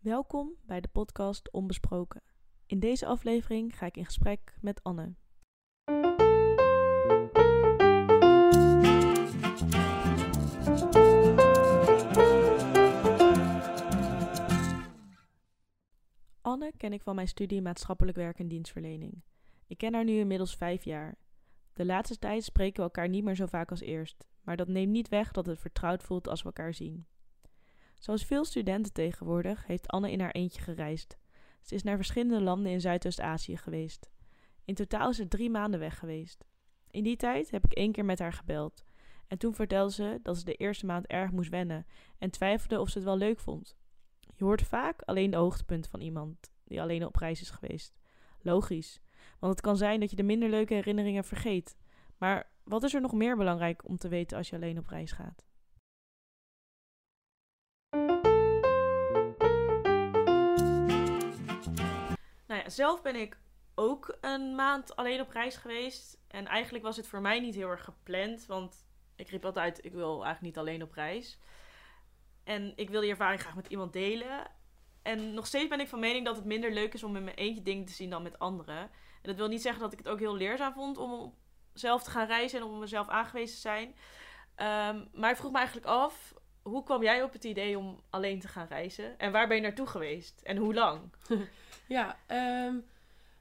Welkom bij de podcast Onbesproken. In deze aflevering ga ik in gesprek met Anne. Anne ken ik van mijn studie maatschappelijk werk en dienstverlening. Ik ken haar nu inmiddels vijf jaar. De laatste tijd spreken we elkaar niet meer zo vaak als eerst, maar dat neemt niet weg dat het vertrouwd voelt als we elkaar zien. Zoals veel studenten tegenwoordig heeft Anne in haar eentje gereisd. Ze is naar verschillende landen in Zuidoost-Azië geweest. In totaal is ze drie maanden weg geweest. In die tijd heb ik één keer met haar gebeld. En toen vertelde ze dat ze de eerste maand erg moest wennen en twijfelde of ze het wel leuk vond. Je hoort vaak alleen de hoogtepunten van iemand die alleen op reis is geweest. Logisch, want het kan zijn dat je de minder leuke herinneringen vergeet. Maar wat is er nog meer belangrijk om te weten als je alleen op reis gaat? Zelf ben ik ook een maand alleen op reis geweest. En eigenlijk was het voor mij niet heel erg gepland. Want ik riep altijd, ik wil eigenlijk niet alleen op reis. En ik wil die ervaring graag met iemand delen. En nog steeds ben ik van mening dat het minder leuk is om in mijn eentje dingen te zien dan met anderen. En dat wil niet zeggen dat ik het ook heel leerzaam vond om zelf te gaan reizen en om mezelf aangewezen te zijn. Um, maar ik vroeg me eigenlijk af, hoe kwam jij op het idee om alleen te gaan reizen? En waar ben je naartoe geweest? En hoe lang? ja, um,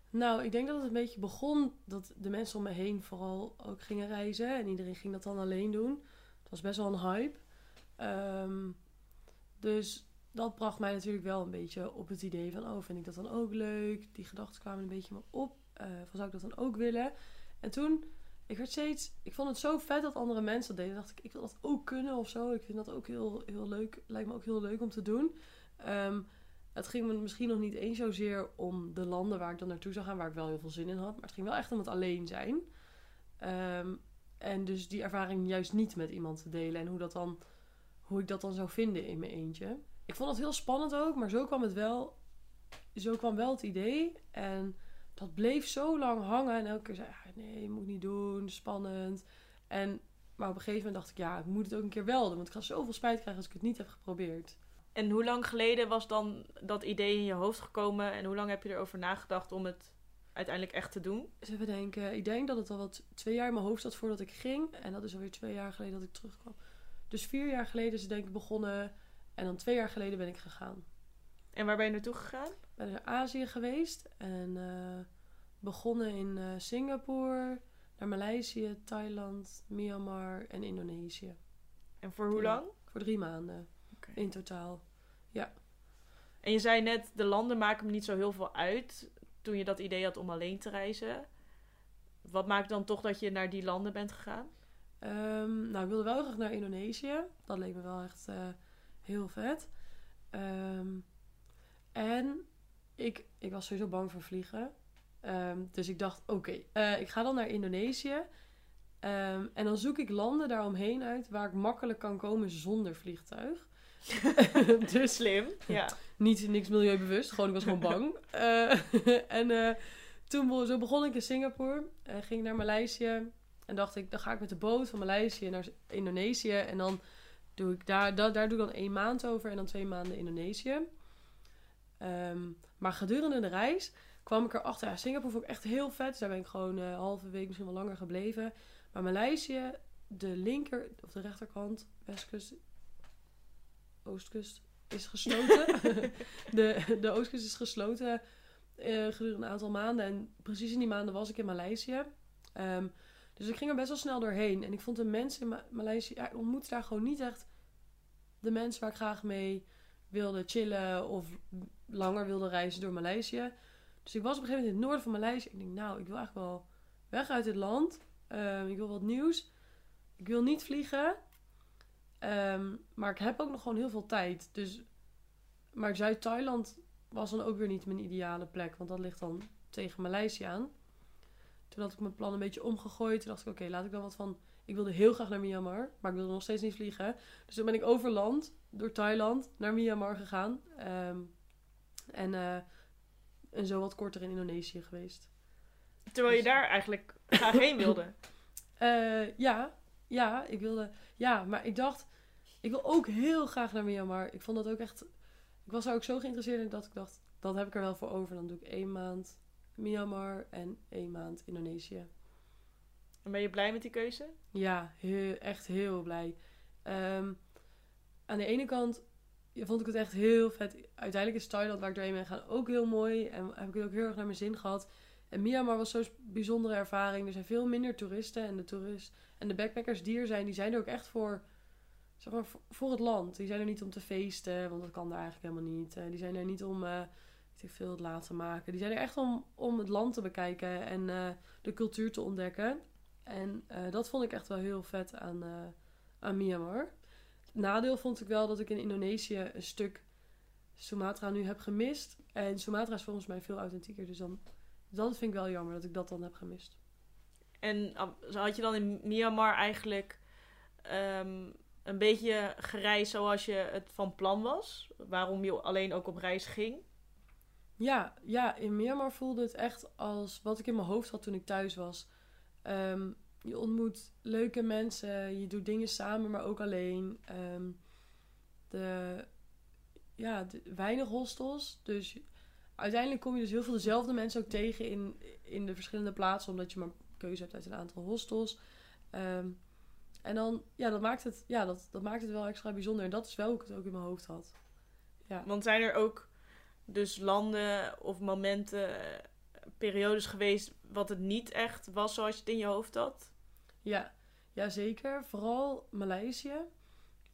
nou, ik denk dat het een beetje begon dat de mensen om me heen vooral ook gingen reizen. En iedereen ging dat dan alleen doen. Het was best wel een hype. Um, dus dat bracht mij natuurlijk wel een beetje op het idee van... oh, vind ik dat dan ook leuk? Die gedachten kwamen een beetje me op. Uh, van, zou ik dat dan ook willen? En toen, ik werd steeds... Ik vond het zo vet dat andere mensen dat deden. dacht ik, ik wil dat ook kunnen of zo. Ik vind dat ook heel, heel leuk. Lijkt me ook heel leuk om te doen. Um, het ging me misschien nog niet eens zozeer om de landen waar ik dan naartoe zou gaan... waar ik wel heel veel zin in had. Maar het ging wel echt om het alleen zijn. Um, en dus die ervaring juist niet met iemand te delen. En hoe dat dan hoe ik dat dan zou vinden in mijn eentje. Ik vond het heel spannend ook, maar zo kwam het wel. Zo kwam wel het idee. En dat bleef zo lang hangen. En elke keer zei ik, nee, moet niet doen, spannend. En, maar op een gegeven moment dacht ik, ja, ik moet het ook een keer wel doen. Want ik ga zoveel spijt krijgen als ik het niet heb geprobeerd. En hoe lang geleden was dan dat idee in je hoofd gekomen? En hoe lang heb je erover nagedacht om het uiteindelijk echt te doen? Dus even denken. Ik denk dat het al wat twee jaar in mijn hoofd zat voordat ik ging. En dat is alweer twee jaar geleden dat ik terugkwam. Dus vier jaar geleden is het denk ik begonnen. En dan twee jaar geleden ben ik gegaan. En waar ben je naartoe gegaan? Ik ben naar Azië geweest. En uh, begonnen in uh, Singapore, naar Maleisië, Thailand, Myanmar en Indonesië. En voor hoe lang? Voor drie maanden. Okay. In totaal. Ja. En je zei net, de landen maken me niet zo heel veel uit. Toen je dat idee had om alleen te reizen. Wat maakt dan toch dat je naar die landen bent gegaan? Um, nou, ik wilde wel graag naar Indonesië. Dat leek me wel echt uh, heel vet. Um, en ik, ik was sowieso bang voor vliegen. Um, dus ik dacht, oké, okay, uh, ik ga dan naar Indonesië. en dan zoek ik landen daaromheen uit waar ik makkelijk kan komen zonder vliegtuig. dus slim, ja. Niet niks milieubewust, gewoon ik was gewoon bang. uh, en toen zo begon ik in Singapore. ging naar Maleisië. En dacht ik, dan ga ik met de boot van Maleisië naar Indonesië. En dan doe ik daar, daar, daar doe ik dan één maand over en dan twee maanden Indonesië. Um, maar gedurende de reis kwam ik erachter, ja, Singapore vond ik echt heel vet. Dus daar ben ik gewoon een uh, halve week, misschien wel langer gebleven. Maar Maleisië, de linker of de rechterkant, westkust, oostkust, is gesloten. de, de oostkust is gesloten uh, gedurende een aantal maanden. En precies in die maanden was ik in Maleisië. Um, dus ik ging er best wel snel doorheen. En ik vond de mensen in Ma Maleisië... Ja, ik ontmoette daar gewoon niet echt de mensen waar ik graag mee wilde chillen... of langer wilde reizen door Maleisië. Dus ik was op een gegeven moment in het noorden van Maleisië. Ik denk, nou, ik wil eigenlijk wel weg uit dit land. Um, ik wil wat nieuws. Ik wil niet vliegen. Um, maar ik heb ook nog gewoon heel veel tijd. Dus... Maar Zuid-Thailand was dan ook weer niet mijn ideale plek. Want dat ligt dan tegen Maleisië aan. Toen had ik mijn plan een beetje omgegooid. Toen dacht ik, oké, laat ik dan wat van... Ik wilde heel graag naar Myanmar, maar ik wilde nog steeds niet vliegen. Dus toen ben ik over land, door Thailand, naar Myanmar gegaan. Um, en, uh, en zo wat korter in Indonesië geweest. Terwijl je dus- daar eigenlijk graag heen wilde? Uh, ja, ja, ik wilde... Ja, maar ik dacht... Ik wil ook heel graag naar Myanmar. Ik vond dat ook echt... Ik was er ook zo geïnteresseerd in dat ik dacht, dat heb ik er wel voor over. Dan doe ik één maand Myanmar en één maand Indonesië. En ben je blij met die keuze? Ja, heel, echt heel blij. Ehm, aan de ene kant vond ik het echt heel vet. Uiteindelijk is Thailand, waar ik doorheen ben gegaan, ook heel mooi. En heb ik het ook heel erg naar mijn zin gehad. En Myanmar was zo'n bijzondere ervaring. Er zijn veel minder toeristen. En de, toerist, en de backpackers die er zijn, die zijn er ook echt voor, zeg maar, voor het land. Die zijn er niet om te feesten, want dat kan daar eigenlijk helemaal niet. Uh, die zijn er niet om... Uh, veel, het laten maken. Die zijn er echt om, om het land te bekijken en uh, de cultuur te ontdekken. En dat vond ik echt wel heel vet aan, aan Myanmar nadeel vond ik wel dat ik in Indonesië een stuk Sumatra nu heb gemist. En Sumatra is volgens mij veel authentieker. Dus dan, dat vind ik wel jammer dat ik dat dan heb gemist. En had je dan in Myanmar eigenlijk um, een beetje gereisd zoals je het van plan was? Waarom je alleen ook op reis ging? Ja, ja, in Myanmar voelde het echt als wat ik in mijn hoofd had toen ik thuis was. Um, je ontmoet leuke mensen, je doet dingen samen, maar ook alleen. Um, de, ja, weinig hostels. Dus uiteindelijk kom je dus heel veel dezelfde mensen ook tegen in, in de verschillende plaatsen, omdat je maar keuze hebt uit een aantal hostels. Um, en dan, ja, dat maakt, het, ja dat, dat maakt het wel extra bijzonder. En dat is wel hoe ik het ook in mijn hoofd had. Ja. Want zijn er ook dus landen of momenten, periodes geweest wat het niet echt was zoals je het in je hoofd had? Ja, ja zeker. Vooral Maleisië.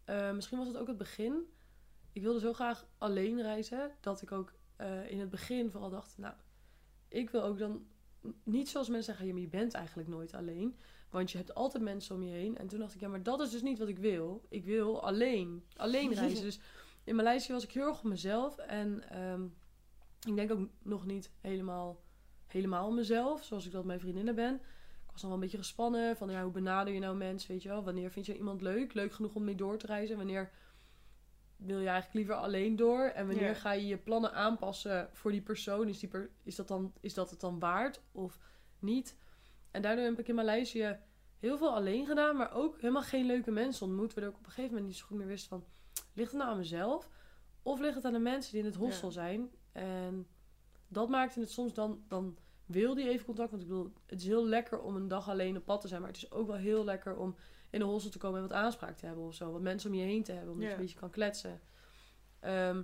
Uh, misschien was het ook het begin. Ik wilde zo graag alleen reizen. Dat ik ook uh, in het begin vooral dacht... Nou, ik wil ook dan... Niet zoals mensen zeggen... je bent eigenlijk nooit alleen. Want je hebt altijd mensen om je heen. En toen dacht ik... Ja, maar dat is dus niet wat ik wil. Ik wil alleen. Alleen reizen. dus in Maleisië was ik heel erg op mezelf. En um, ik denk ook nog niet helemaal, helemaal mezelf. Zoals ik dat met mijn vriendinnen ben was nog wel een beetje gespannen. Van ja, hoe benader je nou mensen, weet je wel? Wanneer vind je iemand leuk? Leuk genoeg om mee door te reizen? Wanneer wil je eigenlijk liever alleen door? En wanneer ga je je plannen aanpassen voor die persoon? Is, die per is, dat dan, is dat het dan waard of niet? En daardoor heb ik in Maleisië heel veel alleen gedaan, maar ook helemaal geen leuke mensen ontmoet. Waardoor ik op een gegeven moment niet zo goed meer wist van... Ligt het nou aan mezelf? Of ligt het aan de mensen die in het hostel zijn? En dat maakte het soms dan... dan wil die even contact. Want ik bedoel, het is heel lekker om een dag alleen op pad te zijn. Maar het is ook wel heel lekker om in de hostel te komen en wat aanspraak te hebben of zo. Wat mensen om je heen te hebben, omdat je een beetje kan kletsen. Ehm,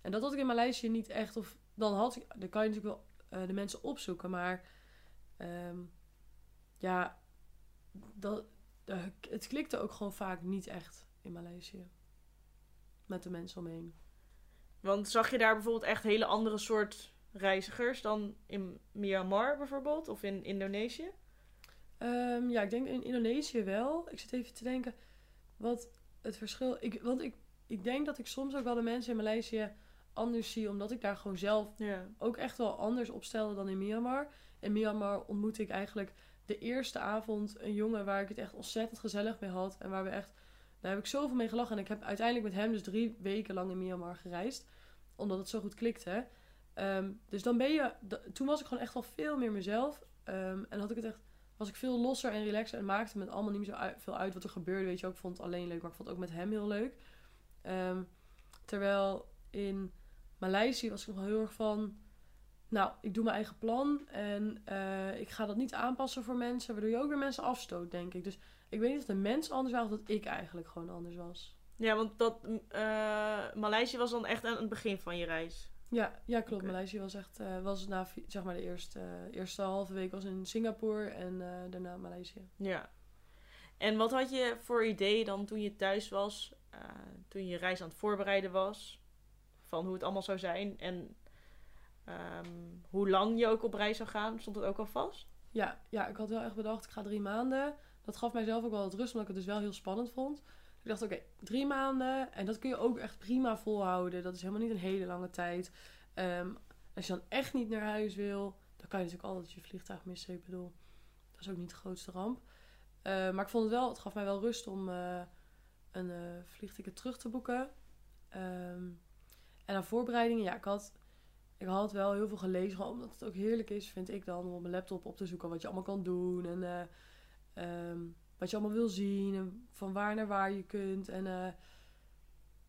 en dat had ik in Maleisië niet echt. Of dan had ik, dan kan je natuurlijk wel uh, de mensen opzoeken. Maar um, ja, dat, uh, het klikte ook gewoon vaak niet echt in Maleisië. Met de mensen omheen. Want zag je daar bijvoorbeeld echt hele andere soort reizigers dan in Myanmar bijvoorbeeld of in Indonesië? Um, ja, ik denk in Indonesië wel. Ik zit even te denken wat het verschil. Ik, want ik, ik denk dat ik soms ook wel de mensen in Maleisië anders zie, omdat ik daar gewoon zelf ook echt wel anders opstelde dan in Myanmar. In Myanmar ontmoette ik eigenlijk de eerste avond een jongen waar ik het echt ontzettend gezellig mee had. En waar we echt, daar heb ik zoveel mee gelachen. En ik heb uiteindelijk met hem dus drie weken lang in Myanmar gereisd. Omdat het zo goed klikte. Ehm, dus dan ben je... Toen was ik gewoon echt wel veel meer mezelf. Um, en had ik het echt... Was ik veel losser en relaxer. En maakte me allemaal niet meer zo veel uit wat er gebeurde. Weet je ook. Ik vond het alleen leuk. Maar ik vond het ook met hem heel leuk. Um, terwijl in Maleisië was ik nog heel erg van... Nou, ik doe mijn eigen plan. En uh, ik ga dat niet aanpassen voor mensen. Waardoor je ook weer mensen afstoot, denk ik. Dus ik weet niet of de mens anders was. Of dat ik eigenlijk gewoon anders was. Ja, want dat... Uh, Maleisië was dan echt aan het begin van je reis. Ja, ja klopt. Okay. Maleisië was echt, uh, was na zeg maar de eerste, uh, eerste halve week was in Singapore en uh, daarna Maleisië. Ja. En wat had je voor idee dan toen je thuis was, toen je je reis aan het voorbereiden was, van hoe het allemaal zou zijn en um, hoe lang je ook op reis zou gaan? Stond het ook al vast? Ja, ja, ik had wel echt bedacht, ik ga drie maanden. Dat gaf mijzelf ook wel wat rust, omdat ik het dus wel heel spannend vond. Ik dacht, oké, drie maanden. En dat kun je ook echt prima volhouden. Dat is helemaal niet een hele lange tijd. Um, als je dan echt niet naar huis wil, dan kan je natuurlijk altijd je vliegtuig missen. Ik bedoel, dat is ook niet de grootste ramp. Uh, maar ik vond het wel, het gaf mij wel rust om uh, een uh, vliegticket terug te boeken. Um, en aan voorbereidingen, ja, ik had, ik had wel heel veel gelezen. Omdat het ook heerlijk is, vind ik dan, om op mijn laptop op te zoeken wat je allemaal kan doen. En um, wat je allemaal wil zien en van waar naar waar je kunt. En uh,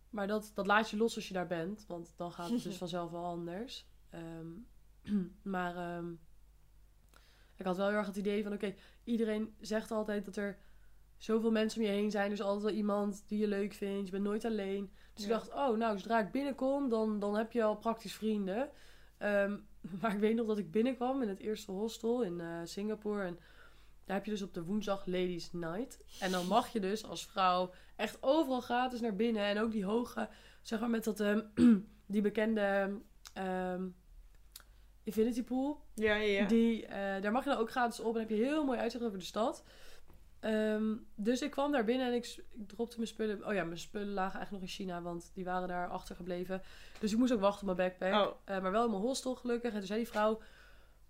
maar dat, dat laat je los als je daar bent. Want dan gaat het dus vanzelf wel anders. Ehm, maar ehm, ik had wel heel erg het idee van... Oké, iedereen zegt altijd dat er zoveel mensen om je heen zijn. Dus altijd wel iemand die je leuk vindt. Je bent nooit alleen. Dus ik dacht, oh, nou, zodra ik binnenkom, dan, dan heb je al praktisch vrienden. Ehm, maar ik weet nog dat ik binnenkwam in het eerste hostel in eh, Singapore. En daar heb je dus op de woensdag Ladies Night. En dan mag je dus als vrouw echt overal gratis naar binnen. En ook die hoge, zeg maar met dat, ehm, die bekende ehm, Infinity Pool. Ja, ja, ja. Die, eh, daar mag je dan ook gratis op en heb je heel mooi uitzicht over de stad. Ehm, dus ik kwam daar binnen en ik, ik dropte mijn spullen. Oh ja, mijn spullen lagen eigenlijk nog in China, want die waren daar achtergebleven. Dus ik moest ook wachten op mijn backpack. Oh. Eh, maar wel in mijn hostel gelukkig. En toen zei die vrouw...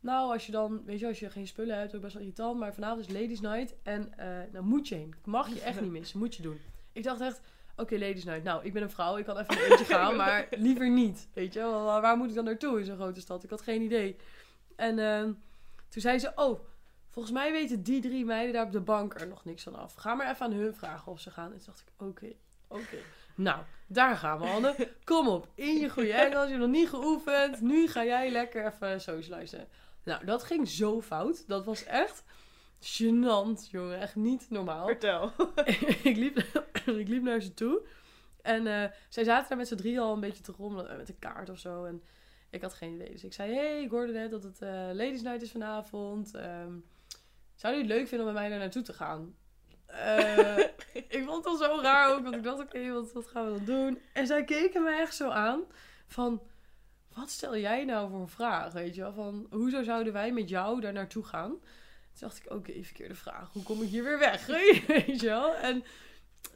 Nou, als je dan, weet je, als je geen spullen hebt, ook best wel irritant. Maar vanavond is Ladies Night. En eh nou moet je heen. Mag je echt niet missen. Moet je doen. Ik dacht echt, oké, Ladies Night. Nou, ik ben een vrouw. Ik kan even een eentje gaan, maar liever niet. Weet je waar waar moet ik dan naartoe in zo'n grote stad? Ik had geen idee. En ehm, toen zei ze, oh, volgens mij weten die drie meiden daar op de bank er nog niks van af. Ga maar even aan hun vragen of ze gaan. En toen dacht ik, oké, oké. Nou, daar gaan we, Anne. Kom op, in je goede Engels. Je hebt nog niet geoefend. Nu ga jij lekker even socializen. Nou, dat ging zo fout. Dat was echt gênant, jongen. Echt niet normaal. Vertel. ik, liep, ik liep naar ze toe. En eh, zij zaten daar met z'n drie al een beetje te rommelen. eh, Met een kaart of zo. En ik had geen idee. Dus ik zei, hey, ik hoorde net dat het eh Ladies Night is vanavond. Ehm, zou je het leuk vinden om met mij daar naartoe te gaan? Ik vond het al zo raar ook. Want ik dacht, oké, wat, wat gaan we dan doen? En zij keken me echt zo aan. Van, wat stel jij nou voor een vraag? Weet je wel? Van, hoezo zouden wij met jou daar naartoe gaan? Toen dacht ik, oké, verkeerde vraag. Hoe kom ik hier weer weg? Weet je wel? En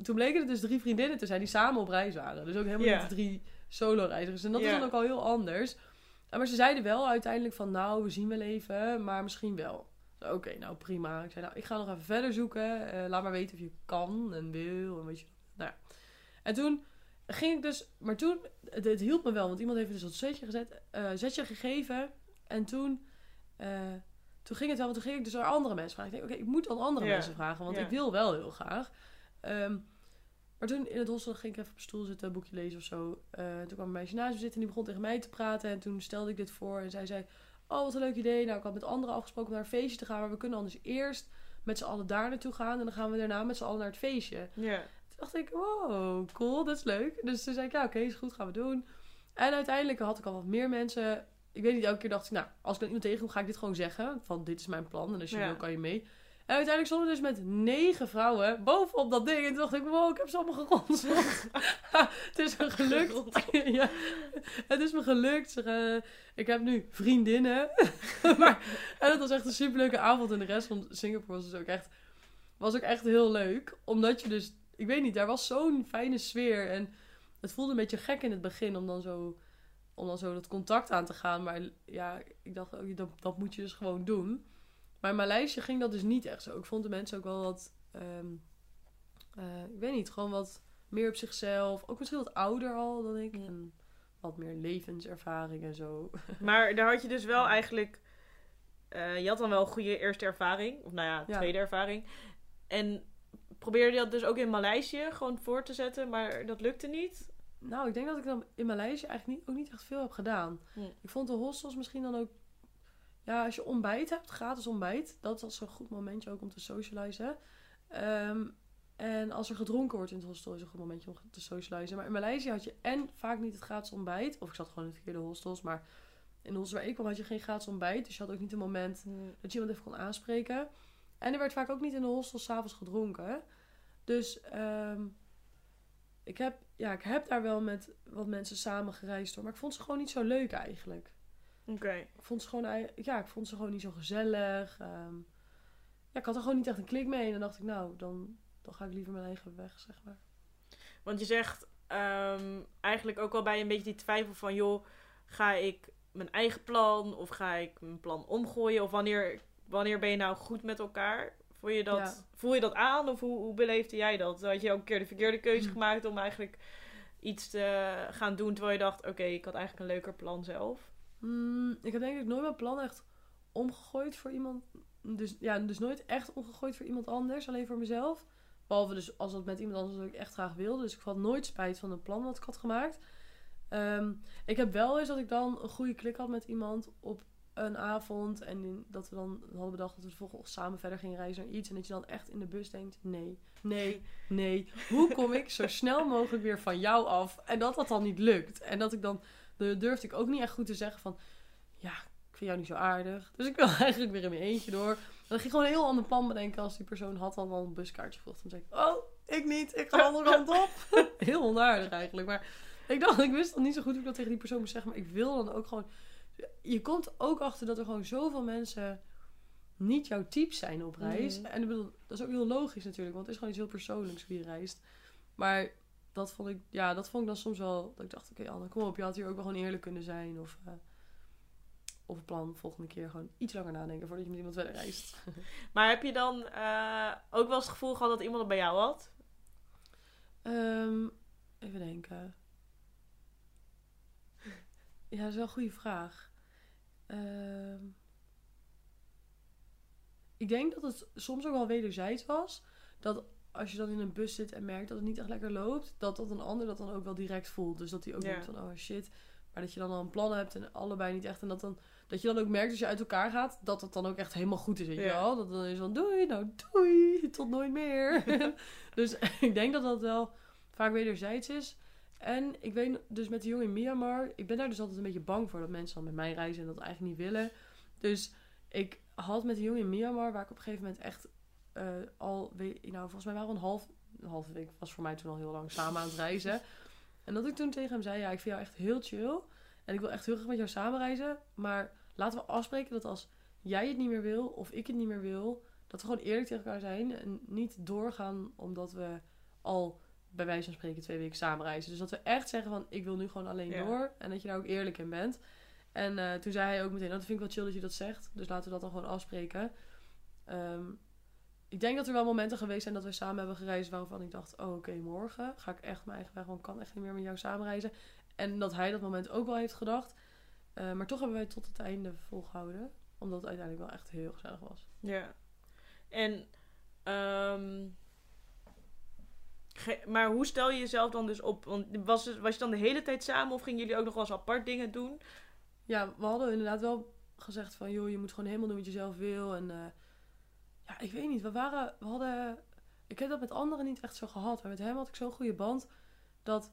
toen bleken het dus drie vriendinnen te zijn die samen op reis waren. Dus ook helemaal niet drie solo-reizigers. En dat is dan ook al heel anders. Maar ze zeiden wel uiteindelijk van, nou, we zien wel even, maar misschien wel. Oké, nou prima. Ik zei, nou, ik ga nog even verder zoeken. Eh, laat maar weten of je kan en wil. En weet je. Nou ja. En toen ging ik dus, maar toen, het, het hielp me wel, want iemand heeft dus dat zetje gezet, eh, zetje gegeven. En toen, eh, toen ging het wel, want toen ging ik dus naar andere mensen vragen. Ik denk, oké, ik moet dan andere mensen vragen, want ik wil wel heel graag. Ehm, maar toen in het hostel ging ik even op een stoel zitten, een boekje lezen of zo. Eh, toen kwam een meisje naast me zitten en die begon tegen mij te praten. En toen stelde ik dit voor en zij zei, oh wat een leuk idee. Nou, ik had met anderen afgesproken om naar een feestje te gaan, maar we kunnen anders eerst met z'n allen daar naartoe gaan. En dan gaan we daarna met z'n allen naar het feestje. Ja. Toen dacht ik, wow, cool, dat is leuk. Dus toen zei ik, ja, oké, is goed, gaan we doen. En uiteindelijk had ik al wat meer mensen. Ik weet niet, elke keer dacht ik, nou, als ik dan iemand tegenkom, ga ik dit gewoon zeggen. Van, dit is mijn plan en als je Ja. wil, kan je mee. En uiteindelijk stonden we dus met negen vrouwen bovenop dat ding. En toen dacht ik, wow, ik heb ze allemaal geronseld. het is me gelukt. ja, het is me gelukt. Eh, ik heb nu vriendinnen. maar, en het was echt een superleuke avond. En de rest van Singapore was dus ook echt, was ook echt heel leuk. Omdat je dus, ik weet niet, daar was zo'n fijne sfeer. En het voelde een beetje gek in het begin om dan zo, om dan zo dat contact aan te gaan. Maar ja, ik dacht ook, dat, dat moet je dus gewoon doen. Maar in Maleisië ging dat dus niet echt zo. Ik vond de mensen ook wel wat, ehm, eh, ik weet niet, gewoon wat meer op zichzelf. Ook misschien wat ouder al dan ik. En wat meer levenservaring en zo. Maar daar had je dus wel eigenlijk... eh, je had dan wel een goede eerste ervaring. Of nou ja, Ja. tweede ervaring. En probeerde je dat dus ook in Maleisië gewoon voor te zetten. Maar dat lukte niet. Nou, ik denk dat ik dan in Maleisië eigenlijk niet, ook niet echt veel heb gedaan. Ik vond de hostels misschien dan ook... Ja, als je ontbijt hebt, gratis ontbijt. Dat was zo'n goed momentje ook om te socializen. Ehm, en als er gedronken wordt in het hostel, is een goed momentje om te socializen. Maar in Maleisië had je en vaak niet het gratis ontbijt. Of ik zat gewoon in de verkeerde hostels. Maar in de hostel waar ik kwam had je geen gratis ontbijt. Dus je had ook niet een moment dat je iemand even kon aanspreken. En er werd vaak ook niet in de hostel s'avonds gedronken. Dus ehm, ik, heb, ja, ik heb daar wel met wat mensen samen gereisd hoor. Maar ik vond ze gewoon niet zo leuk eigenlijk. Oké. Ik vond ze gewoon, ja, ik vond ze gewoon niet zo gezellig. ehm. ja, ik had er gewoon niet echt een klik mee. En dan dacht ik, nou, dan, dan ga ik liever mijn eigen weg, zeg maar. Want je zegt ehm, eigenlijk ook wel bij een beetje die twijfel van... joh, ga ik mijn eigen plan of ga ik mijn plan omgooien? Of wanneer, wanneer ben je nou goed met elkaar? Voel je dat, Ja. voel je dat aan of hoe, hoe beleefde jij dat? Had je ook een keer de verkeerde keuze Hm. gemaakt om eigenlijk iets te gaan doen... terwijl je dacht, oké, ik had eigenlijk een leuker plan zelf? Hmm, ik heb denk ik nooit mijn plan echt omgegooid voor iemand. Dus ja, dus nooit echt omgegooid voor iemand anders, alleen voor mezelf. Behalve dus als dat met iemand anders dat ik echt graag wilde. Dus ik had nooit spijt van een plan wat ik had gemaakt. Ehm, ik heb wel eens dat ik dan een goede klik had met iemand op een avond. En dat we dan hadden bedacht dat we de volgende samen verder gingen reizen naar iets. En dat je dan echt in de bus denkt, nee, nee, nee. Hoe kom ik zo snel mogelijk weer van jou af? En dat dat dan niet lukt. En dat ik dan, durfde ik ook niet echt goed te zeggen van... Ja, ik vind jou niet zo aardig. Dus ik wil eigenlijk weer in mijn eentje door. En dan ging ik gewoon een heel ander plan bedenken als die persoon had dan al een buskaartje gekocht. Dan zei ik, oh, ik niet, ik ga de andere kant op. heel onaardig eigenlijk. Maar ik dacht, ik wist dan niet zo goed hoe ik dat tegen die persoon moest zeggen. Maar ik wil dan ook gewoon... Je komt ook achter dat er gewoon zoveel mensen niet jouw type zijn op reis. Mhm. En ik bedoel, dat is ook heel logisch natuurlijk. Want het is gewoon iets heel persoonlijks wie je reist. Maar dat vond ik, ja, dat vond ik dan soms wel... Dat ik dacht, oké Anne, kom op. Je had hier ook wel gewoon eerlijk kunnen zijn. Of, eh, of een plan volgende keer gewoon iets langer nadenken voordat je met iemand verder reist. Maar heb je dan eh, ook wel eens het gevoel gehad dat iemand het bij jou had? Ehm, even denken. Ja, dat is wel een goede vraag. Ehm, ik denk dat het soms ook wel wederzijds was. Dat als je dan in een bus zit en merkt dat het niet echt lekker loopt, dat dat een ander dat dan ook wel direct voelt. Dus dat hij ook Ja. denkt van, oh shit. Maar dat je dan al een plan hebt en allebei niet echt. En dat, dan, dat je dan ook merkt als je uit elkaar gaat, dat het dan ook echt helemaal goed is. Weet je Ja. wel? Dat dan is van, doei, nou doei, tot nooit meer. dus ik denk dat dat wel vaak wederzijds is. En ik weet dus met de jongen in Myanmar, ik ben daar dus altijd een beetje bang voor dat mensen dan met mij reizen en dat eigenlijk niet willen. Dus ik had met de jongen in Myanmar, waar ik op een gegeven moment echt eh, al, nou volgens mij waren we een half, halve week, was voor mij toen al heel lang samen aan het reizen. En dat ik toen tegen hem zei, ja, ik vind jou echt heel chill. En ik wil echt heel graag met jou samen reizen. Maar laten we afspreken dat als jij het niet meer wil of ik het niet meer wil, dat we gewoon eerlijk tegen elkaar zijn. En niet doorgaan omdat we al bij wijze van spreken twee weken samen reizen. Dus dat we echt zeggen van ik wil nu gewoon alleen Ja. door. En dat je daar ook eerlijk in bent. En eh, toen zei hij ook meteen, nou, dat vind ik wel chill dat je dat zegt. Dus laten we dat dan gewoon afspreken. Ehm, ik denk dat er wel momenten geweest zijn dat we samen hebben gereisd waarvan ik dacht, oh oké, morgen ga ik echt mijn eigen weg, want ik kan echt niet meer met jou samen reizen. En dat hij dat moment ook wel heeft gedacht. Eh, maar toch hebben wij het tot het einde volgehouden. Omdat het uiteindelijk wel echt heel gezellig was. Ja. En, ehm, ge- maar hoe stel je jezelf dan dus op? Want was, het- was je dan de hele tijd samen of gingen jullie ook nog wel eens apart dingen doen? Ja, we hadden inderdaad wel gezegd van... joh, je moet gewoon helemaal doen wat je zelf wil. En eh, ja, ik weet niet. We waren... We hadden... Ik heb dat met anderen niet echt zo gehad. Maar met hem had ik zo'n goede band... dat...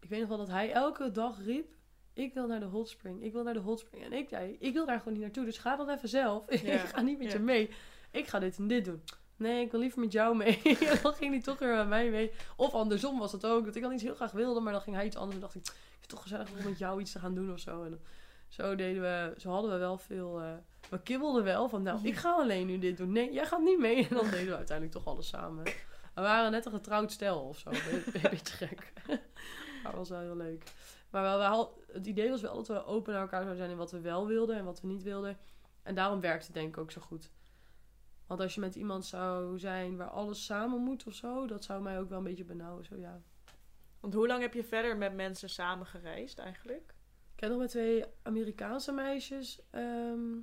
Ik weet nog wel dat hij elke dag riep... Ik wil naar de hot spring. Ik wil naar de hot spring. En ik zei... Ik wil daar gewoon niet naartoe. Dus ga dan even zelf. Ja, ik ga niet met ja. je mee. Ik ga dit en dit doen. Nee, ik wil liever met jou mee. dan ging hij toch weer met mij mee. Of andersom was het ook. Dat ik dan iets heel graag wilde. Maar dan ging hij iets anders. En dacht ik... Ik vind toch gezellig om met jou iets te gaan doen of zo. En zo deden we, zo hadden we wel veel. eh, we kibbelden wel van, nou, ik ga alleen nu dit doen. Nee, jij gaat niet mee. En dan deden we uiteindelijk toch alles samen. We waren net een getrouwd stel of zo. Een beetje- gek. Maar was wel heel leuk. Maar wel, het idee was wel dat we open naar elkaar zouden zijn in wat we wel wilden en wat we niet wilden. En daarom werkte het denk ik ook zo goed. Want als je met iemand zou zijn waar alles samen moet of zo, dat zou mij ook wel een beetje benauwen. Zo, ja. Want hoe lang heb je verder met mensen samen gereisd eigenlijk? Ik heb nog met twee Amerikaanse meisjes ehm,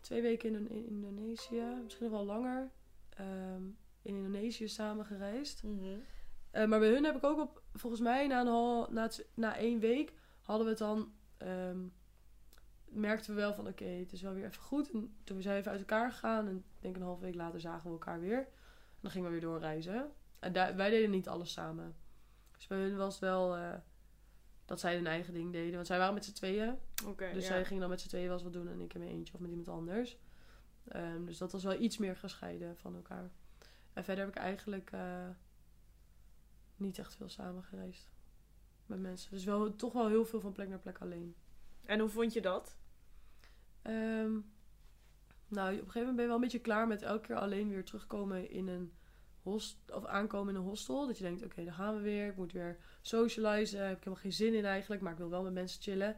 twee weken in, in Indonesië, misschien nog wel langer, ehm, in Indonesië samen gereisd. Eh, maar bij hun heb ik ook op, volgens mij na, een hal, na, het- na één week hadden we het dan, ehm, merkten we wel van oké, het is wel weer even goed. En toen zijn we even uit elkaar gegaan en ik denk een half week later zagen we elkaar weer. En dan gingen we weer doorreizen. En daar, wij deden niet alles samen. Dus bij hun was het wel eh, dat zij hun eigen ding deden. Want zij waren met z'n tweeën. Dus ja. zij gingen dan met z'n tweeën wel eens wat doen en ik in mijn eentje of met iemand anders. Ehm, dus dat was wel iets meer gescheiden van elkaar. En verder heb ik eigenlijk eh, niet echt veel samen gereisd met mensen. Dus wel, toch wel heel veel van plek naar plek alleen. En hoe vond je dat? Ehm, nou, op een gegeven moment ben je wel een beetje klaar met elke keer alleen weer terugkomen in een host of aankomen in een hostel. Dat je denkt, oké, daar gaan we weer. Ik moet weer socializen. Heb ik helemaal geen zin in eigenlijk, maar ik wil wel met mensen chillen.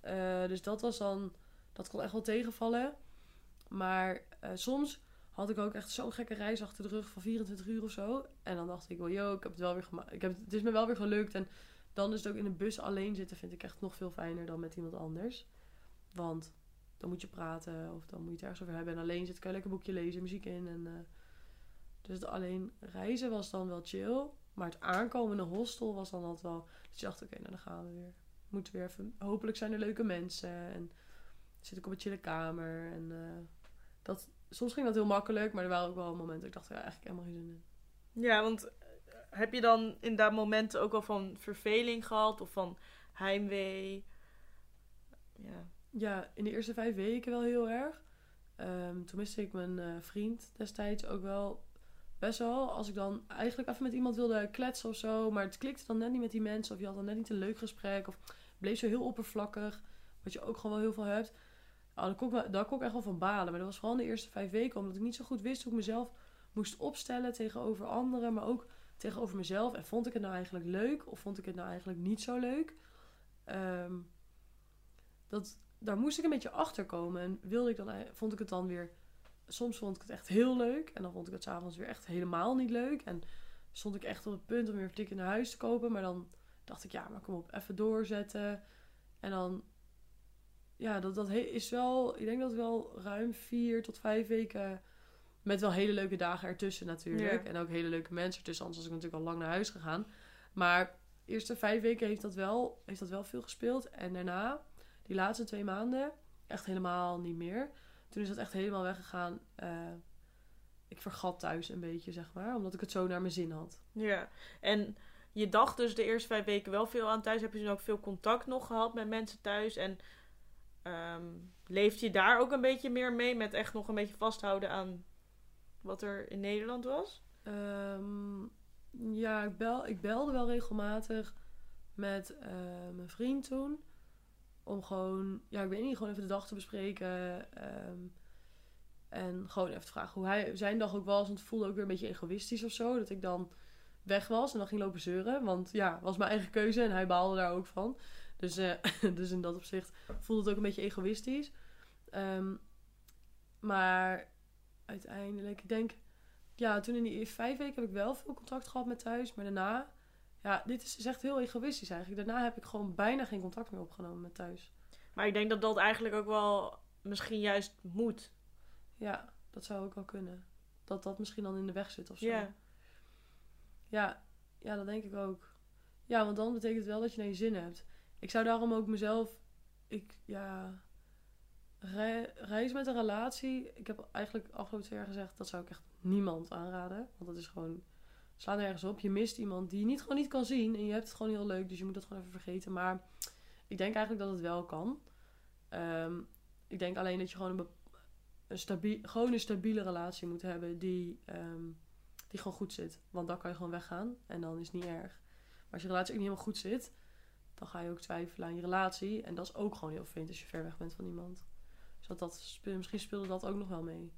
Eh, dus dat was dan, dat kon echt wel tegenvallen. Maar eh, soms had ik ook echt zo'n gekke reis achter de rug van 24 uur of zo. En dan dacht ik, wel, yo, ik heb het wel weer gemaakt. Ik heb, het is me wel weer gelukt. En dan is het ook in een bus alleen zitten, vind ik echt nog veel fijner dan met iemand anders. Want dan moet je praten of dan moet je het ergens over hebben. En alleen zitten kan je lekker boekje lezen, muziek in. En eh, Dus het alleen reizen was dan wel chill. Maar het aankomende hostel was dan altijd wel... Dat je dacht, oké, nou dan gaan we weer. Moeten weer. Hopelijk zijn er leuke mensen. En zit ik op een chille kamer. En eh, dat, soms ging dat heel makkelijk. Maar er waren ook wel momenten ik dacht, ja, eigenlijk helemaal geen zin in. Ja, want eh, heb je dan in dat moment ook wel van verveling gehad? Of van heimwee? Ja. Ja, in de eerste vijf weken wel heel erg. Ehm, toen miste ik mijn eh, vriend destijds ook wel best wel. Als ik dan eigenlijk even met iemand wilde kletsen of zo. Maar het klikte dan net niet met die mensen. Of je had dan net niet een leuk gesprek. Of bleef zo heel oppervlakkig. Wat je ook gewoon wel heel veel hebt. Oh, daar, kon ik, kon ik echt wel van balen. Maar dat was vooral in de eerste vijf weken. Omdat ik niet zo goed wist hoe ik mezelf moest opstellen tegenover anderen. Maar ook tegenover mezelf. En vond ik het nou eigenlijk leuk? Of vond ik het nou eigenlijk niet zo leuk? Ehm, dat, daar moest ik een beetje achter komen. En wilde ik dan, ei- vond ik het dan weer... Soms vond ik het echt heel leuk. En dan vond ik het s'avonds weer echt helemaal niet leuk. En stond ik echt op het punt om weer tikken naar huis te kopen. Maar dan dacht ik, ja, maar kom op, even doorzetten. En dan... Ja, dat, dat is wel... Ik denk dat wel ruim vier tot vijf weken... Met wel hele leuke dagen ertussen natuurlijk. Ja. En ook hele leuke mensen ertussen. Anders was ik natuurlijk al lang naar huis gegaan. Maar de eerste vijf weken heeft dat wel, heeft dat wel veel gespeeld. En daarna, die laatste twee maanden, echt helemaal niet meer. Toen is dat echt helemaal weggegaan. Eh, ik vergat thuis een beetje, zeg maar. Omdat ik het zo naar mijn zin had. Ja, en je dacht dus de eerste vijf weken wel veel aan thuis. Heb je toen ook veel contact nog gehad met mensen thuis? En ehm leeft je daar ook een beetje meer mee met echt nog een beetje vasthouden aan wat er in Nederland was? Ehm, ja, ik, bel, ik belde wel regelmatig met eh, mijn vriend toen. Om gewoon, ja, ik weet niet, gewoon even de dag te bespreken. ehm, en gewoon even te vragen hoe hij zijn dag ook was. Want het voelde ook weer een beetje egoïstisch of zo. Dat ik dan weg was en dan ging lopen zeuren. Want ja, was mijn eigen keuze en hij baalde daar ook van. Dus, eh, dus in dat opzicht voelde het ook een beetje egoïstisch. Ehm, maar uiteindelijk, ik denk ja, toen in die vijf weken heb ik wel veel contact gehad met thuis. Maar daarna, ja, dit is, echt heel egoïstisch eigenlijk. Daarna heb ik gewoon bijna geen contact meer opgenomen met thuis. Maar ik denk dat dat eigenlijk ook wel misschien juist moet. Ja, dat zou ook wel kunnen. Dat dat misschien dan in de weg zit of zo. Ja. Ja, ja, dat denk ik ook. Ja, want dan betekent het wel dat je naar je zin hebt. Ik zou daarom ook mezelf, ik, ja, rei- reizen met een relatie. Ik heb eigenlijk afgelopen twee jaar gezegd, dat zou ik echt niemand aanraden. Want dat is gewoon, slaat nergens op. Je mist iemand die je niet, gewoon niet kan zien. En je hebt het gewoon heel leuk, dus je moet dat gewoon even vergeten. Maar ik denk eigenlijk dat het wel kan. Ehm, ik denk alleen dat je gewoon een, een, stabie, gewoon een stabiele relatie moet hebben die, ehm, die gewoon goed zit. Want dan kan je gewoon weggaan en dan is het niet erg. Maar als je relatie ook niet helemaal goed zit, dan ga je ook twijfelen aan je relatie. En dat is ook gewoon heel vreemd als je ver weg bent van iemand. Dus dat, dat, misschien speelde dat ook nog wel mee.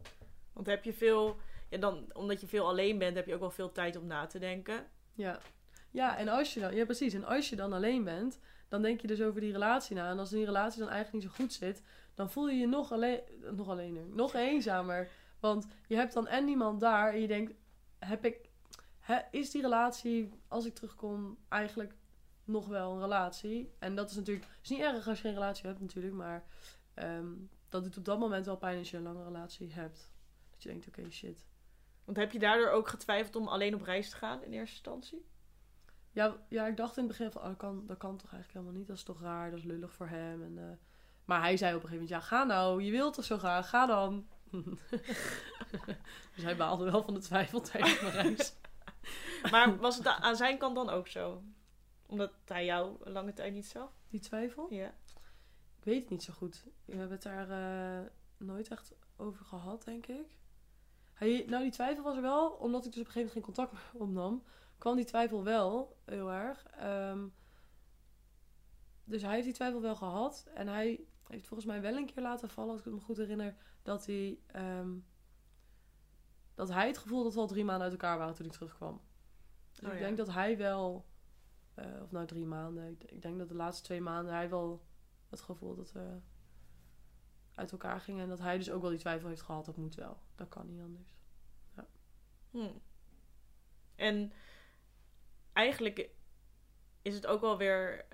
Want heb je veel, ja, dan, omdat je veel alleen bent, heb je ook wel veel tijd om na te denken. Ja. Ja, en als je dan, ja precies, en als je dan alleen bent, dan denk je dus over die relatie na. En als die relatie dan eigenlijk niet zo goed zit, dan voel je je nog, alleen, nog alleener, nog eenzamer. Want je hebt dan en niemand daar en je denkt, heb ik, is die relatie, als ik terugkom, eigenlijk nog wel een relatie? En dat is natuurlijk, is niet erg als je geen relatie hebt natuurlijk, maar ehm, dat doet op dat moment wel pijn als je een lange relatie hebt. Dat je denkt, oké, shit. Want heb je daardoor ook getwijfeld om alleen op reis te gaan in eerste instantie? Ja, ja, ik dacht in het begin van, oh, dat, kan, dat kan toch eigenlijk helemaal niet. Dat is toch raar, dat is lullig voor hem. En, eh, maar hij zei op een gegeven moment, ja, ga nou, je wilt toch zo graag, ga dan. dus hij baalde wel van de twijfel tijdens mijn reis. Maar was het aan zijn kant dan ook zo? Omdat hij jou een lange tijd niet zag? Die twijfel? Ja. Ik weet het niet zo goed. We hebben het daar eh, nooit echt over gehad, denk ik. Hij, nou, die twijfel was er wel, omdat ik dus op een gegeven moment geen contact meer opnam. Kwam die twijfel wel heel erg. Ehm, dus hij heeft die twijfel wel gehad. En hij heeft volgens mij wel een keer laten vallen, als ik het me goed herinner, dat hij, ehm, dat hij het gevoel dat we al drie maanden uit elkaar waren toen ik terugkwam. Dus Oh, ik ja. denk dat hij wel, eh, of nou drie maanden, ik, ik denk dat de laatste twee maanden hij wel het gevoel dat we uit elkaar gingen. En dat hij dus ook wel die twijfel heeft gehad, dat moet wel. Dat kan niet anders. Hm. En eigenlijk is het ook wel weer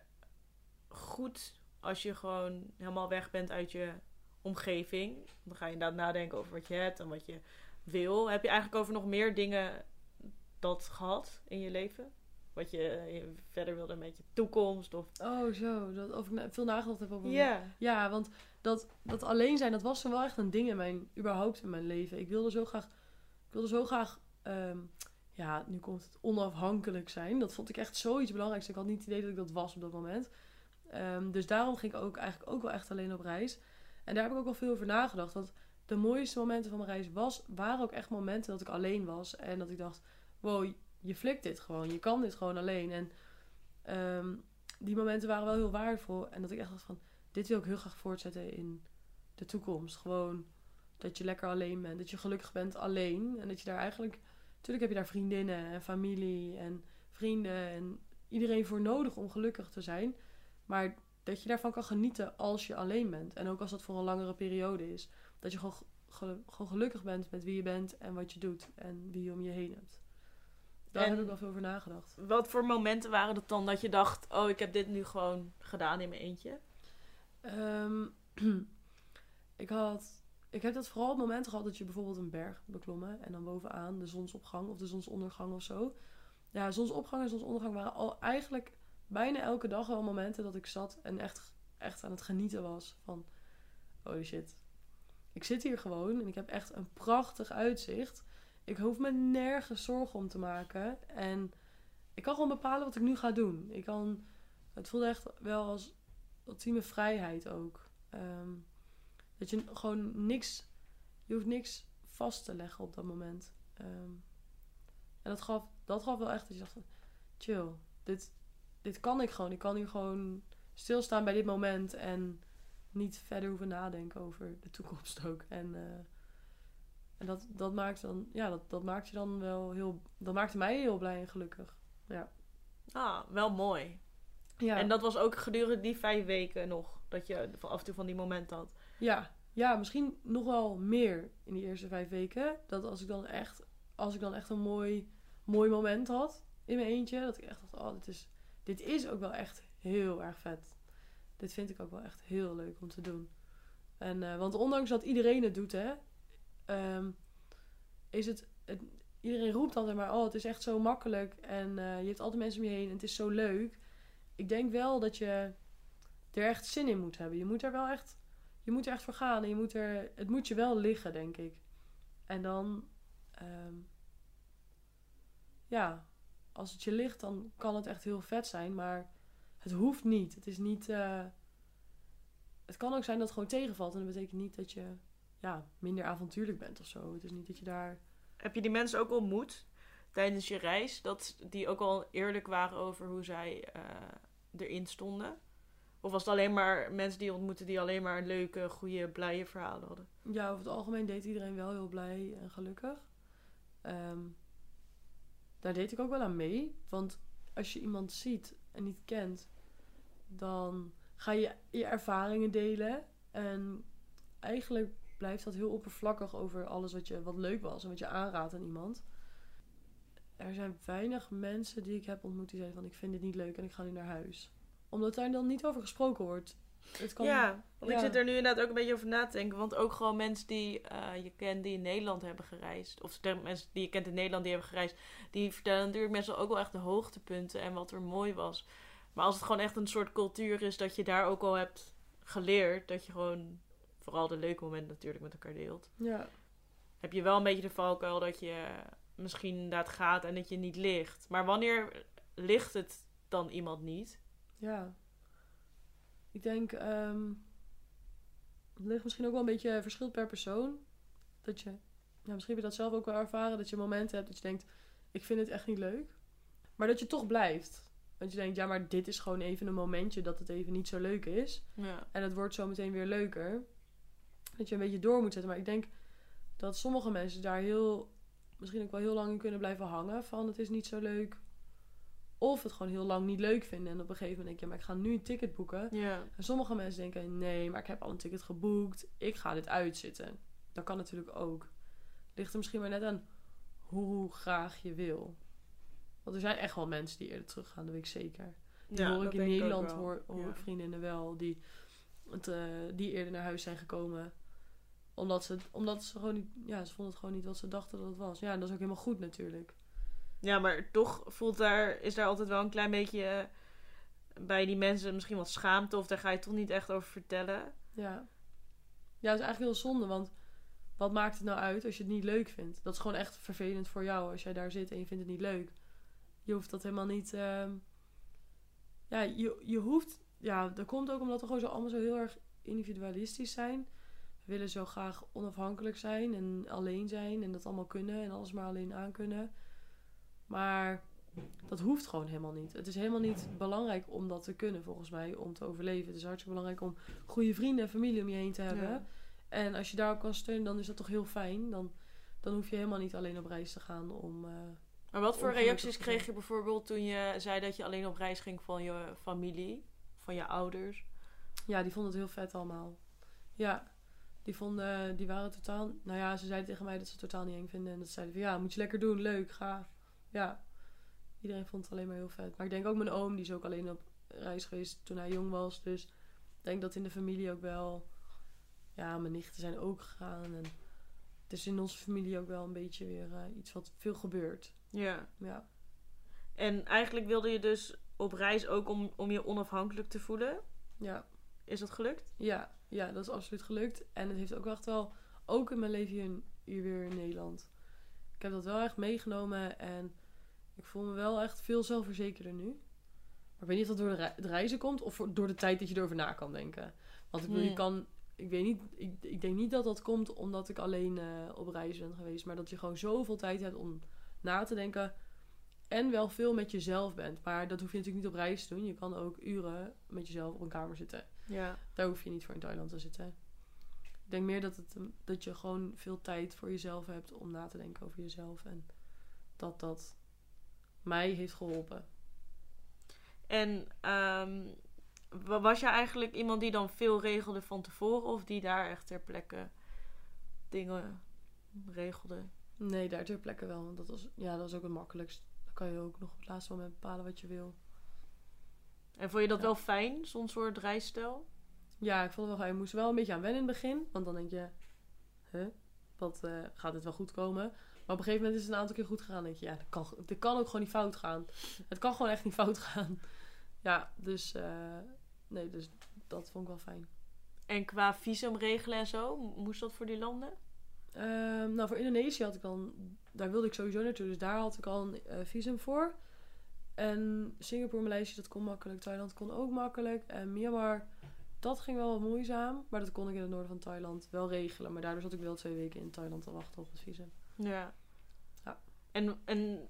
goed als je gewoon helemaal weg bent uit je omgeving. Dan ga je inderdaad nadenken over wat je hebt en wat je wil. Heb je eigenlijk over nog meer dingen dat gehad in je leven? Wat je, je verder wilde met je toekomst? Of... Oh, zo. Dat, of ik veel nagedacht heb over... Ja. Ja, want dat, dat alleen zijn, dat was wel echt een ding in mijn, überhaupt in mijn leven. Ik wilde zo graag, ik wilde zo graag, ehm, ja, nu komt het onafhankelijk zijn. Dat vond ik echt zoiets belangrijks. Ik had niet het idee dat ik dat was op dat moment. Ehm, dus daarom ging ik ook eigenlijk ook wel echt alleen op reis. En daar heb ik ook wel veel over nagedacht. Want de mooiste momenten van mijn reis was, waren ook echt momenten dat ik alleen was. En dat ik dacht, wow, je flikt dit gewoon. Je kan dit gewoon alleen. En ehm, die momenten waren wel heel waardevol. En dat ik echt dacht van, dit wil ik heel graag voortzetten in de toekomst. Gewoon dat je lekker alleen bent. Dat je gelukkig bent alleen. En dat je daar eigenlijk... Natuurlijk heb je daar vriendinnen en familie en vrienden en iedereen voor nodig om gelukkig te zijn. Maar dat je daarvan kan genieten als je alleen bent. En ook als dat voor een langere periode is. Dat je gewoon, ge- gewoon gelukkig bent met wie je bent en wat je doet. En wie je om je heen hebt. Daar En- heb ik wel veel over nagedacht. Wat voor momenten waren het dan dat je dacht... Oh, ik heb dit nu gewoon gedaan in mijn eentje? Ehm, ik had... Ik heb dat vooral op momenten gehad dat je bijvoorbeeld een berg beklommen. En dan bovenaan de zonsopgang of de zonsondergang of zo. Ja, zonsopgang en zonsondergang waren al eigenlijk bijna elke dag wel momenten dat ik zat en echt, echt aan het genieten was van... Holy shit. Ik zit hier gewoon en ik heb echt een prachtig uitzicht. Ik hoef me nergens zorgen om te maken. En ik kan gewoon bepalen wat ik nu ga doen. Ik kan... Het voelde echt wel als ultieme vrijheid ook. Ehm, dat je gewoon niks... Je hoeft niks vast te leggen op dat moment. Ehm, en dat gaf, dat gaf wel echt dat je dacht. Chill, dit, dit kan ik gewoon. Ik kan hier gewoon stilstaan bij dit moment... en niet verder hoeven nadenken over de toekomst ook. En, eh, en dat, dat maakt dan... Ja, dat, dat maakt je dan wel heel... Dat maakte mij heel blij en gelukkig. Ah, wel mooi. Ja. En dat was ook gedurende die vijf weken nog. Dat je af en toe van die momenten had. Ja, ja, misschien nog wel meer in die eerste vijf weken. Dat als ik dan echt, als ik dan echt een mooi, mooi moment had in mijn eentje. Dat ik echt dacht, oh, dit is, dit is ook wel echt heel erg vet. Dit vind ik ook wel echt heel leuk om te doen. En, eh, want ondanks dat iedereen het doet, hè, ehm, is het, iedereen roept altijd maar, oh, het is echt zo makkelijk. En eh, je hebt altijd mensen om je heen en het is zo leuk. Ik denk wel dat je er echt zin in moet hebben. Je moet er wel echt je moet er echt voor gaan en je moet er, het moet je wel liggen, denk ik. En dan, ehm, ja, als het je ligt, dan kan het echt heel vet zijn, maar het hoeft niet. Het is niet, eh, het kan ook zijn dat het gewoon tegenvalt en dat betekent niet dat je, ja, minder avontuurlijk bent of zo. Het is niet dat je daar, Heb je die mensen ook ontmoet tijdens je reis? Dat die ook al eerlijk waren over hoe zij eh, erin stonden? Of was het alleen maar mensen die je ontmoette die alleen maar leuke, goede, blije verhalen hadden? ja, over het algemeen deed iedereen wel heel blij en gelukkig. Ehm, daar deed ik ook wel aan mee. Want als je iemand ziet en niet kent, dan ga je je ervaringen delen. En eigenlijk blijft dat heel oppervlakkig over alles wat, je, wat leuk was en wat je aanraadt aan iemand. Er zijn weinig mensen die ik heb ontmoet die zeiden van ik vind dit niet leuk en ik ga nu naar huis. Omdat daar dan niet over gesproken wordt. Het kan, Ja, want ik zit er nu inderdaad ook een beetje over na te denken. Want ook gewoon mensen die eh, je kent die in Nederland hebben gereisd. Of mensen die je kent in Nederland die hebben gereisd. Die vertellen natuurlijk meestal ook wel echt de hoogtepunten en wat er mooi was. Maar als het gewoon echt een soort cultuur is dat je daar ook al hebt geleerd. Dat je gewoon vooral de leuke momenten natuurlijk met elkaar deelt. Ja, Heb je wel een beetje de valkuil dat je misschien inderdaad gaat en dat je niet ligt. Maar wanneer ligt het dan iemand niet? Ja. Ik denk, ehm, het ligt misschien ook wel een beetje verschilt per persoon. Dat je, ja, misschien heb je dat zelf ook wel ervaren, dat je momenten hebt dat je denkt, ik vind het echt niet leuk. Maar dat je toch blijft. Dat je denkt, ja, maar dit is gewoon even een momentje dat het even niet zo leuk is. Ja. En het wordt zo meteen weer leuker. Dat je een beetje door moet zetten. Maar ik denk dat sommige mensen daar heel, misschien ook wel heel lang in kunnen blijven hangen. Van het is niet zo leuk. Of het gewoon heel lang niet leuk vinden. En op een gegeven moment denk je, maar ik ga nu een ticket boeken. Ja. En sommige mensen denken, nee, maar ik heb al een ticket geboekt. Ik ga dit uitzitten. Dat kan natuurlijk ook. Ligt er misschien maar net aan hoe graag je wil. Want er zijn echt wel mensen die eerder teruggaan, dat weet ik zeker. Die hoor ik in Nederland, hoor, hoor Ja. ik vriendinnen wel, die, het, eh, die eerder naar huis zijn gekomen. Omdat ze, omdat ze gewoon niet... Ja, ze vonden het gewoon niet wat ze dachten dat het was. Ja, en dat is ook helemaal goed natuurlijk. Ja, maar toch voelt daar, is daar altijd wel een klein beetje eh, bij die mensen misschien wat schaamte. Of daar ga je toch niet echt over vertellen. Ja. Ja, dat is eigenlijk heel zonde, want wat maakt het nou uit als je het niet leuk vindt? Dat is gewoon echt vervelend voor jou als jij daar zit en je vindt het niet leuk. Je hoeft dat helemaal niet. ehm, Ja, je, je hoeft. Ja, dat komt ook omdat we gewoon zo allemaal zo heel erg individualistisch zijn. Willen zo graag onafhankelijk zijn en alleen zijn en dat allemaal kunnen en alles maar alleen aankunnen. Maar dat hoeft gewoon helemaal niet. Het is helemaal niet belangrijk om dat te kunnen, volgens mij, om te overleven. Het is hartstikke belangrijk om goede vrienden en familie om je heen te hebben. Ja. En als je daarop kan steunen, dan is dat toch heel fijn. Dan, dan hoef je helemaal niet alleen op reis te gaan om... eh, Maar wat voor reacties kreeg je bijvoorbeeld toen je zei dat je alleen op reis ging van je familie, van je ouders? Ja, die vonden het heel vet allemaal. Ja, die vonden, die waren totaal... Nou ja, ze zeiden tegen mij dat ze het totaal niet eng vinden. En dat ze zeiden van, ja, moet je lekker doen, leuk, ga. Ja, iedereen vond het alleen maar heel vet. Maar ik denk ook mijn oom, die is ook alleen op reis geweest toen hij jong was. Dus ik denk dat in de familie ook wel... Ja, mijn nichten zijn ook gegaan. En het is in onze familie ook wel een beetje weer eh, iets wat veel gebeurt. Ja. Ja. En eigenlijk wilde je dus op reis ook om, om je onafhankelijk te voelen. Ja, Is dat gelukt? Ja, ja, dat is absoluut gelukt. En het heeft ook echt wel, ook in mijn leven hier, weer in Nederland. Ik heb dat wel echt meegenomen en ik voel me wel echt veel zelfverzekerder nu. Maar ik weet niet of dat door de, rei- de reizen komt of door de tijd dat je erover na kan denken. Want ik bedoel, je kan, ik weet niet, ik, ik denk niet dat dat komt omdat ik alleen eh, op reis ben geweest. Maar dat je gewoon zoveel tijd hebt om na te denken en wel veel met jezelf bent. Maar dat hoef je natuurlijk niet op reis te doen. Je kan ook uren met jezelf op een kamer zitten. Ja. Daar hoef je niet voor in Thailand te zitten. Ik denk meer dat, het, dat je gewoon veel tijd voor jezelf hebt om na te denken over jezelf. En dat dat mij heeft geholpen. En ehm, wa- was je eigenlijk iemand die dan veel regelde van tevoren of die daar echt ter plekke dingen regelde? Nee, daar ter plekke wel. Want dat was, ja, dat is ook het makkelijkst. Dan kan je ook nog op het laatste moment bepalen wat je wil. En vond je dat Ja. wel fijn, zo'n soort reisstijl? Ja, ik vond het wel fijn. Je moest wel een beetje aan wennen in het begin. Want dan denk je, huh, wat eh, gaat dit wel goed komen? Maar op een gegeven moment is het een aantal keer goed gegaan. Dan denk je, ja, dat kan, kan ook gewoon niet fout gaan. Het kan gewoon echt niet fout gaan. Ja, dus, eh, nee, dus dat vond ik wel fijn. En qua visumregelen en zo, moest dat voor die landen? Ehm, nou, voor Indonesië had ik dan, daar wilde ik sowieso naartoe. Dus daar had ik al een eh, visum voor. En Singapore, Maleisië, dat kon makkelijk. Thailand kon ook makkelijk. En Myanmar, dat ging wel wat moeizaam. Maar dat kon ik in het noorden van Thailand wel regelen. Maar daardoor zat ik wel twee weken in Thailand te wachten op het visum. Ja. Ja. En, en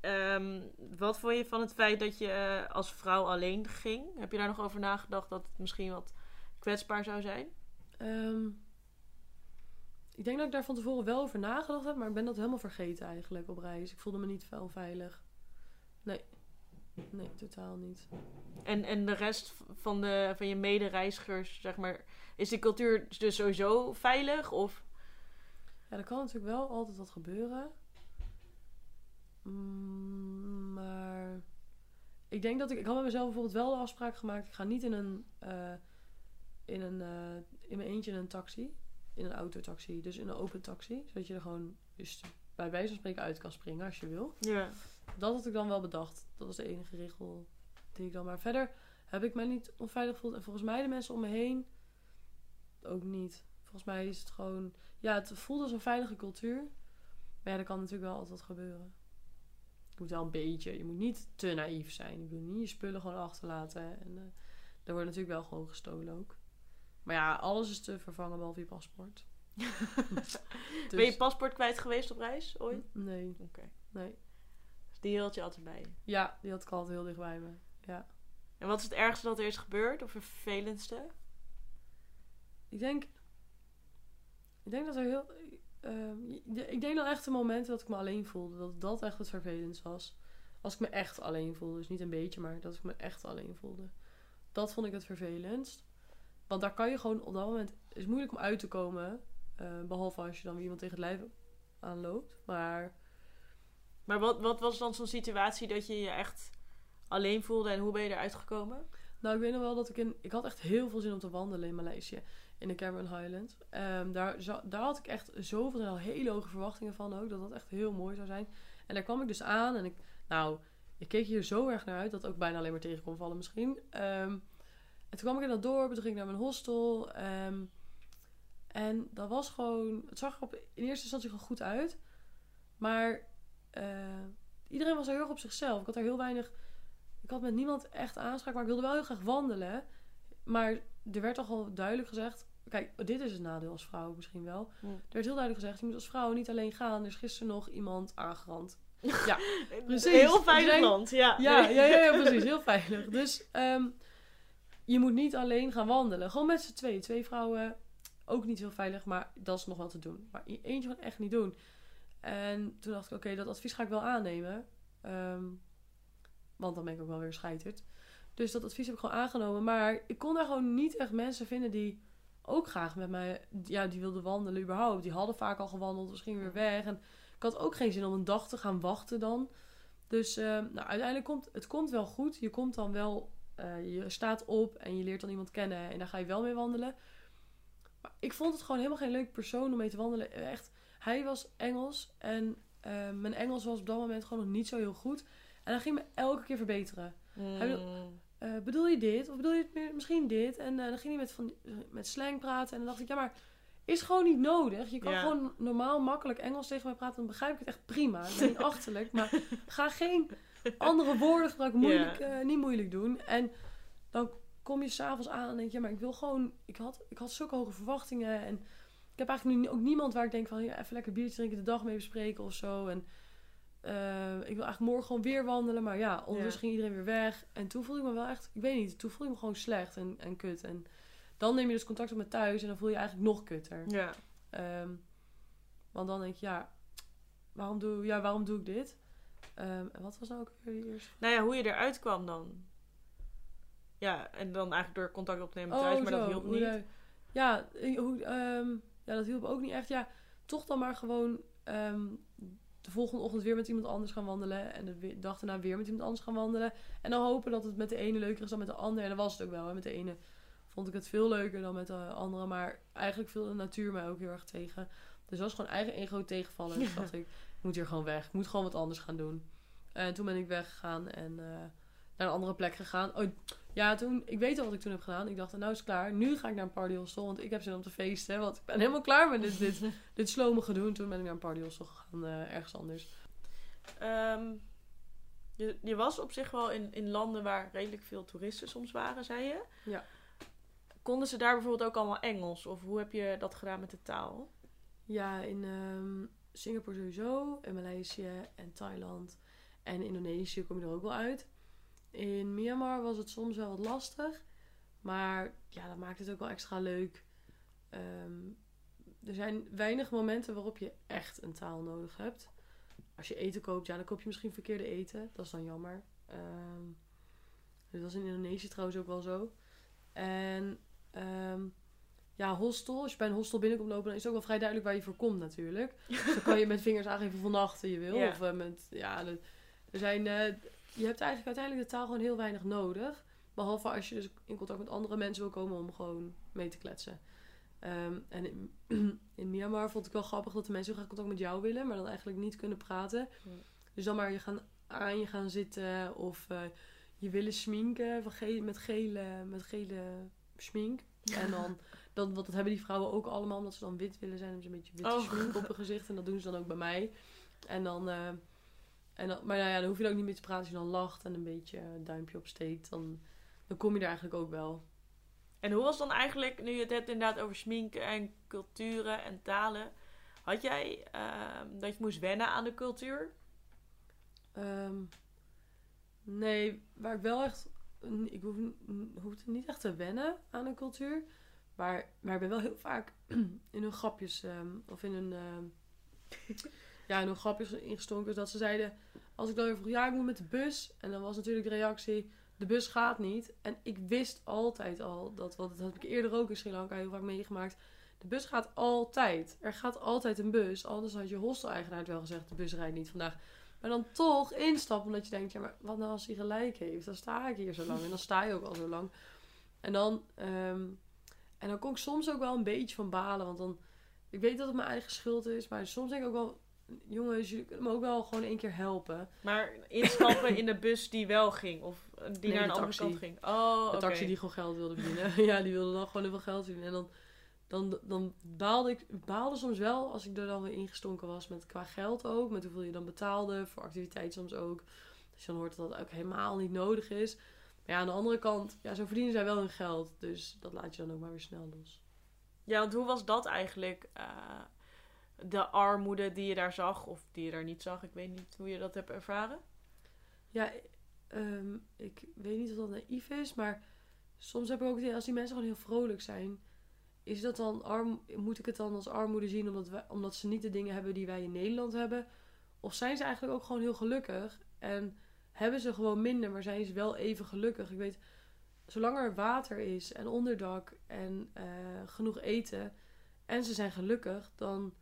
ehm, wat vond je van het feit dat je eh, als vrouw alleen ging? Heb je daar nog over nagedacht dat het misschien wat kwetsbaar zou zijn? Ehm, ik denk dat ik daar van tevoren wel over nagedacht heb. Maar ik ben dat helemaal vergeten eigenlijk op reis. Ik voelde me niet veel veilig. Nee. Nee, totaal niet. En, en de rest van, de, van je medereizigers, zeg maar, is die cultuur dus sowieso veilig? Of Ja, er kan natuurlijk wel altijd wat gebeuren. Mm, maar ik denk dat ik... Ik had met mezelf bijvoorbeeld wel de afspraak gemaakt. Ik ga niet in een... eh, in, een eh, in mijn eentje in een taxi. In een autotaxi. Dus in een open taxi. Zodat je er gewoon dus bij wijze van spreken uit kan springen als je wil. ja. Dat had ik dan wel bedacht. Dat was de enige regel die ik dan... Maar verder heb ik mij niet onveilig gevoeld. En volgens mij de mensen om me heen ook niet. Volgens mij is het gewoon... Ja, het voelt als een veilige cultuur. Maar ja, er kan natuurlijk wel altijd wat gebeuren. Je moet wel een beetje... Je moet niet te naïef zijn. Je moet niet je spullen gewoon achterlaten. En eh er wordt natuurlijk wel gewoon gestolen ook. Maar ja, alles is te vervangen behalve je paspoort. Dus- Ben je paspoort kwijt geweest op reis ooit? Nee, Oké. nee. Die hield je altijd bij je. Ja, die had ik altijd heel dicht bij me. Ja. En wat is het ergste dat er is gebeurd? Of het vervelendste? Ik denk. Ik denk dat er heel. ehm, ik denk dan echt de momenten dat ik me alleen voelde. Dat dat echt het vervelendst was. Als ik me echt alleen voelde. Dus niet een beetje, maar dat ik me echt alleen voelde. Dat vond ik het vervelendst. Want daar kan je gewoon op dat moment. Het is moeilijk om uit te komen. eh, behalve als je dan weer iemand tegen het lijf aanloopt. Maar Maar wat, wat was dan zo'n situatie dat je je echt alleen voelde en hoe ben je eruit gekomen? Nou, ik weet nog wel dat ik in... Ik had echt heel veel zin om te wandelen in Maleisië. In de Cameron Highlands. Ehm, daar, daar had ik echt zoveel hele hoge verwachtingen van ook. Dat dat echt heel mooi zou zijn. En daar kwam ik dus aan. En ik... Nou, ik keek hier zo erg naar uit. Dat ook bijna alleen maar tegen kon vallen misschien. Ehm, en toen kwam ik in dat dorp. Toen ging ik naar mijn hostel. ehm, en dat was gewoon... Het zag er op, in eerste instantie gewoon goed uit. Maar... eh, iedereen was er heel erg op zichzelf. Ik had er heel weinig... Ik had met niemand echt aanspraak, maar ik wilde wel heel graag wandelen. Maar er werd toch al duidelijk gezegd... Kijk, dit is het nadeel als vrouw misschien wel. Er werd heel duidelijk gezegd, je moet als vrouw niet alleen gaan. Er is gisteren nog iemand aangerand. Ja, precies. Heel veilig land, ja. Ja, ja, ja, ja, precies. Heel veilig. Dus ehm, je moet niet alleen gaan wandelen. Gewoon met z'n tweeën. Twee vrouwen, ook niet heel veilig, maar dat is nog wel te doen. Maar i- eentje gewoon echt niet doen. En toen dacht ik, oké, dat advies ga ik wel aannemen. Ehm, want dan ben ik ook wel weer scheiterd. Dus dat advies heb ik gewoon aangenomen. Maar ik kon daar gewoon niet echt mensen vinden die ook graag met mij... Ja, die wilden wandelen überhaupt. Die hadden vaak al gewandeld, gingen weer weg. En ik had ook geen zin om een dag te gaan wachten dan. Dus eh, nou, uiteindelijk komt het komt wel goed. Je komt dan wel, eh, je staat op en je leert dan iemand kennen en daar ga je wel mee wandelen. Maar ik vond het gewoon helemaal geen leuk persoon om mee te wandelen. Echt, hij was Engels en eh, mijn Engels was op dat moment gewoon nog niet zo heel goed. En hij ging me elke keer verbeteren. Hij wil- Mm. Eh, bedoel je dit? Of bedoel je meer- misschien dit? En eh, dan ging hij met, van, met slang praten. En dan dacht ik, ja, maar is gewoon niet nodig. Je kan Ja. gewoon normaal, makkelijk Engels tegen mij praten. Dan begrijp ik het echt prima. Ik ben niet achterlijk. Maar ga geen andere woorden gebruiken. Moeilijk, niet moeilijk doen. En dan kom je s'avonds aan en denk je, ja, maar ik wil gewoon... Ik had, ik had zulke hoge verwachtingen. En ik heb eigenlijk nu ook niemand waar ik denk van... Ja, even lekker biertje drinken, de dag mee bespreken of zo. En eh, ik wil eigenlijk morgen gewoon weer wandelen. Maar ja, ondertussen Ja. ging iedereen weer weg. En toen voelde ik me wel echt... Ik weet niet, toen voelde ik me gewoon slecht en, en kut. En dan neem je dus contact op met thuis en dan voel je je eigenlijk nog kutter. Ja. Ehm, want dan denk je, ja, waarom doe, ja, waarom doe ik dit? Ehm, en wat was nou ook weer die eerste? Nou ja, hoe je eruit kwam dan. Ja, en dan eigenlijk door contact op te nemen thuis, maar dat Oh, hielp niet. ja, eh, hoe, ehm, ja, dat hielp ook niet echt. Ja, toch dan maar gewoon ehm, de volgende ochtend weer met iemand anders gaan wandelen. En de dag daarna weer met iemand anders gaan wandelen. En dan hopen dat het met de ene leuker is dan met de andere. En dat was het ook wel. Hè. Met de ene vond ik het veel leuker dan met de andere. Maar eigenlijk viel de natuur mij ook heel erg tegen. Dus dat was gewoon eigen ego tegenvallen. Dus dacht ik, ik moet hier gewoon weg. Ik moet gewoon wat anders gaan doen. En toen ben ik weggegaan en eh, naar een andere plek gegaan. Oh, ja, toen, ik weet al wat ik toen heb gedaan. Ik dacht, nou is het klaar. Nu ga ik naar een partyhostel, want ik heb zin om te feesten. Want ik ben helemaal klaar met dit, dit, dit slome gedoe. En toen ben ik naar een partyhostel gegaan, eh, ergens anders. Ehm, je, je was op zich wel in, in landen waar redelijk veel toeristen soms waren, zei je. Ja. Konden ze daar bijvoorbeeld ook allemaal Engels? Of hoe heb je dat gedaan met de taal? Ja, in ehm, Singapore sowieso, in Maleisië en Thailand en Indonesië kom je er ook wel uit. In Myanmar was het soms wel wat lastig, maar ja, dat maakt het ook wel extra leuk. Ehm, er zijn weinig momenten waarop je echt een taal nodig hebt. Als je eten koopt, ja, dan koop je misschien verkeerde eten. Dat is dan jammer. Ehm dat was in Indonesië trouwens ook wel zo. En ehm, ja, hostel. Als je bij een hostel binnenkomt lopen, dan is het ook wel vrij duidelijk waar je voor komt natuurlijk. Dus dan kan je met vingers aangeven nachten je wil. Ja. Of eh, met, ja, er zijn, eh, je hebt eigenlijk uiteindelijk de taal gewoon heel weinig nodig. Behalve als je dus in contact met andere mensen wil komen om gewoon mee te kletsen. Ehm, en in, in Myanmar vond ik wel grappig dat de mensen heel graag contact met jou willen, maar dan eigenlijk niet kunnen praten. Dus dan maar je gaan aan je gaan zitten of eh, je willen sminken van ge- met, gele, met gele smink. En dan, dan, want dat hebben die vrouwen ook allemaal, omdat ze dan wit willen zijn. Hebben ze een beetje witte Oh. smink op hun gezicht. En dat doen ze dan ook bij mij. En dan, eh, en dan maar nou ja, dan hoef je er ook niet meer te praten. Als je dan lacht en een beetje een duimpje opsteekt, dan, dan kom je er eigenlijk ook wel. En hoe was dan eigenlijk, nu je het hebt inderdaad over sminken en culturen en talen. Had jij ehm, dat je moest wennen aan de cultuur? Ehm, nee, waar ik wel echt... Ik hoef, hoefde niet echt te wennen aan een cultuur. Maar, maar ik ben wel heel vaak in hun grapjes... ehm, of in hun... ja, in hun grapjes ingestonken. Dat ze zeiden... Als ik dan weer vroeg... Ja, ik moet met de bus. En dan was natuurlijk de reactie... De bus gaat niet. En ik wist altijd al... Dat, want dat heb ik eerder ook in Sri Lanka heel vaak meegemaakt. De bus gaat altijd. Er gaat altijd een bus. Anders had je hostel-eigenaar het wel gezegd... De bus rijdt niet vandaag. Maar dan toch instappen omdat je denkt, ja, maar wat nou als hij gelijk heeft? Dan sta ik hier zo lang en dan sta je ook al zo lang. En dan, ehm, en dan kon ik soms ook wel een beetje van balen, want dan, ik weet dat het mijn eigen schuld is, maar soms denk ik ook wel, jongens, jullie kunnen me ook wel gewoon één keer helpen. Maar instappen in de bus die wel ging, of eh, die Nee, naar een andere kant ging. Oh, De taxi die gewoon geld wilde verdienen. ja, die wilde dan gewoon heel veel geld verdienen. En dan, dan, dan baalde ik baalde soms wel als ik er dan weer ingestonken was met qua geld ook. Met hoeveel je dan betaalde. Voor activiteit soms ook. Dus je dan hoort dat dat ook helemaal niet nodig is. Maar ja, aan de andere kant, ja, zo verdienen zij wel hun geld. Dus dat laat je dan ook maar weer snel los. Ja, want hoe was dat eigenlijk? eh, de armoede die je daar zag, of die je daar niet zag. Ik weet niet hoe je dat hebt ervaren. Ja, ehm, ik weet niet of dat naïef is, maar soms heb ik ook idee, als die mensen gewoon heel vrolijk zijn, is dat dan arm, moet ik het dan als armoede zien omdat, omdat ze niet de dingen hebben die wij in Nederland hebben? Of zijn ze eigenlijk ook gewoon heel gelukkig en hebben ze gewoon minder, maar zijn ze wel even gelukkig? Ik weet, zolang er water is en onderdak en eh, genoeg eten en ze zijn gelukkig, dan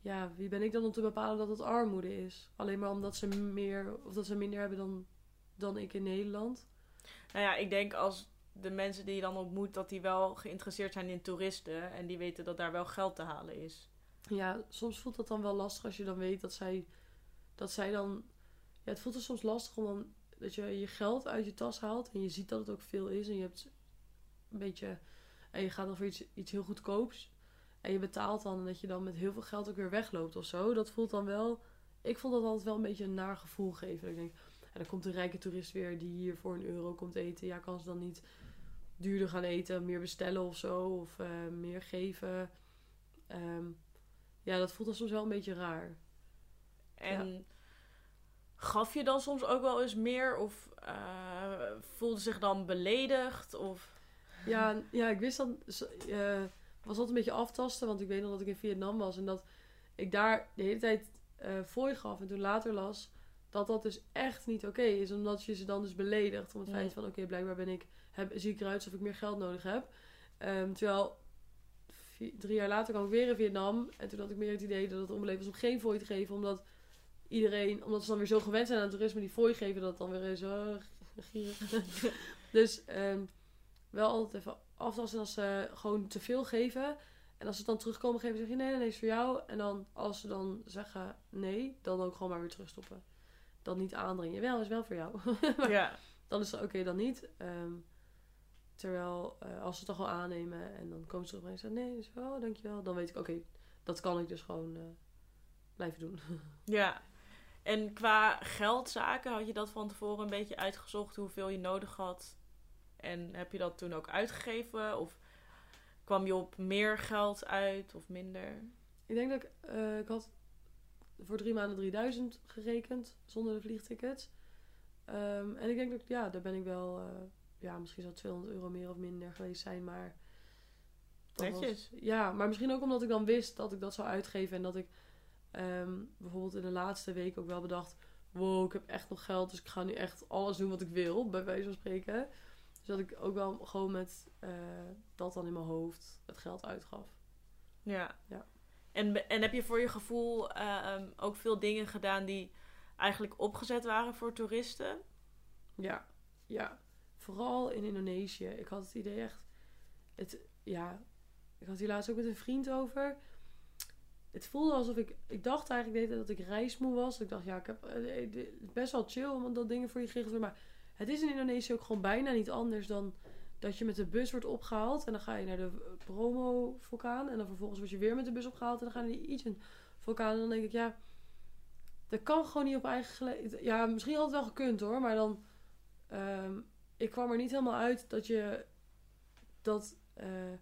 ja, wie ben ik dan om te bepalen dat het armoede is? Alleen maar omdat ze meer of dat ze minder hebben dan, dan ik in Nederland. Nou ja, ik denk als de mensen die je dan ontmoet, dat die wel geïnteresseerd zijn in toeristen. En die weten dat daar wel geld te halen is. Ja, soms voelt dat dan wel lastig als je dan weet dat zij, dat zij dan. Ja, het voelt er soms lastig om dan dat je je geld uit je tas haalt en je ziet dat het ook veel is en je hebt een beetje en je gaat dan voor iets, iets heel goedkoops en je betaalt dan en dat je dan met heel veel geld ook weer wegloopt of zo. Dat voelt dan wel. Ik vond dat altijd wel een beetje een naar gevoel geven. Dat ik denk, en dan komt een rijke toerist weer die hier voor een euro komt eten. Ja, kan ze dan niet duurder gaan eten, meer bestellen of zo, of eh, meer geven. Ehm, ja, dat voelt dan soms wel een beetje raar. En gaf je dan soms ook wel eens meer? Of eh, voelde zich dan beledigd? Of... Ja, ja ik wist dan, eh was altijd een beetje aftasten, want ik weet nog dat ik in Vietnam was en dat ik daar de hele tijd fooi gaf en toen later las dat dat dus echt niet oké is, omdat je ze dan dus beledigt om het feit van oké, blijkbaar ben ik, heb, zie ik eruit alsof ik meer geld nodig heb. Ehm, terwijl drie jaar later kwam ik weer in Vietnam en toen had ik meer het idee dat het onbeleefd was om geen fooi te geven, omdat iedereen, omdat ze dan weer zo gewend zijn aan het toerisme die fooi geven, dat het dan weer is oh, dus ehm, wel altijd even aftasten als ze gewoon te veel geven. En als ze het dan terugkomen geven, zeg je nee, nee, nee, is voor jou. En dan als ze dan zeggen nee, dan ook gewoon maar weer terugstoppen. Dan niet aandringen. Wel, is wel voor jou. ja. dan is het oké, dan niet. Ehm, terwijl eh, als ze het dan gewoon aannemen en dan komen ze terug en zeggen nee, is wel, dankjewel. Dan weet ik, oké, dat kan ik dus gewoon eh, blijven doen. ja. En qua geldzaken had je dat van tevoren een beetje uitgezocht hoeveel je nodig had? En heb je dat toen ook uitgegeven? Of kwam je op meer geld uit of minder? Ik denk dat ik, eh, ik had voor drie maanden 3000 gerekend zonder de vliegtickets. Ehm, en ik denk dat, ja, daar ben ik wel, eh, ja, misschien zou het 200 euro meer of minder geweest zijn, maar... was- Netjes. ja, maar misschien ook omdat ik dan wist dat ik dat zou uitgeven en dat ik ehm, bijvoorbeeld in de laatste week ook wel bedacht, wow, ik heb echt nog geld, dus ik ga nu echt alles doen wat ik wil, bij wijze van spreken. Dus dat ik ook wel gewoon met eh, dat dan in mijn hoofd het geld uitgaf. Ja. Ja. En, en heb je voor je gevoel eh, um, ook veel dingen gedaan die eigenlijk opgezet waren voor toeristen? Ja, ja. Vooral in Indonesië. Ik had het idee echt. Het, ja, ik had hier laatst ook met een vriend over. Het voelde alsof ik. Ik dacht eigenlijk dat ik reismoe was. Ik dacht, ja, ik heb eh, best wel chill omdat dat dingen voor je geregeld worden. Maar het is in Indonesië ook gewoon bijna niet anders dan dat je met de bus wordt opgehaald. En dan ga je naar de Bromo-vulkaan. En dan vervolgens word je weer met de bus opgehaald. En dan ga je naar die Ijen-vulkaan. En dan denk ik, ja, dat kan gewoon niet op eigen. Ja, misschien had het wel gekund hoor. Maar dan Ehm, ik kwam er niet helemaal uit dat je dat, eh,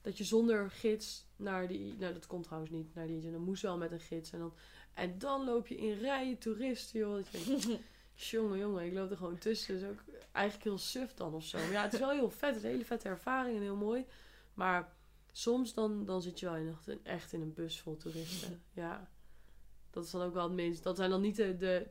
dat je zonder gids naar die. Nou, dat komt trouwens niet naar die. Dan moest wel met een gids. En dan, en dan loop je in rijen toeristen, joh. Dat je jongen, jongen, ik loop er gewoon tussen. Dat is ook eigenlijk heel suf dan of zo. Maar ja, het is wel heel vet. Het is een hele vette ervaring en heel mooi. Maar soms dan, dan zit je wel in, echt- echt in een bus vol toeristen. Ja. Dat is dan ook wel het minst. Dat zijn dan niet de, de,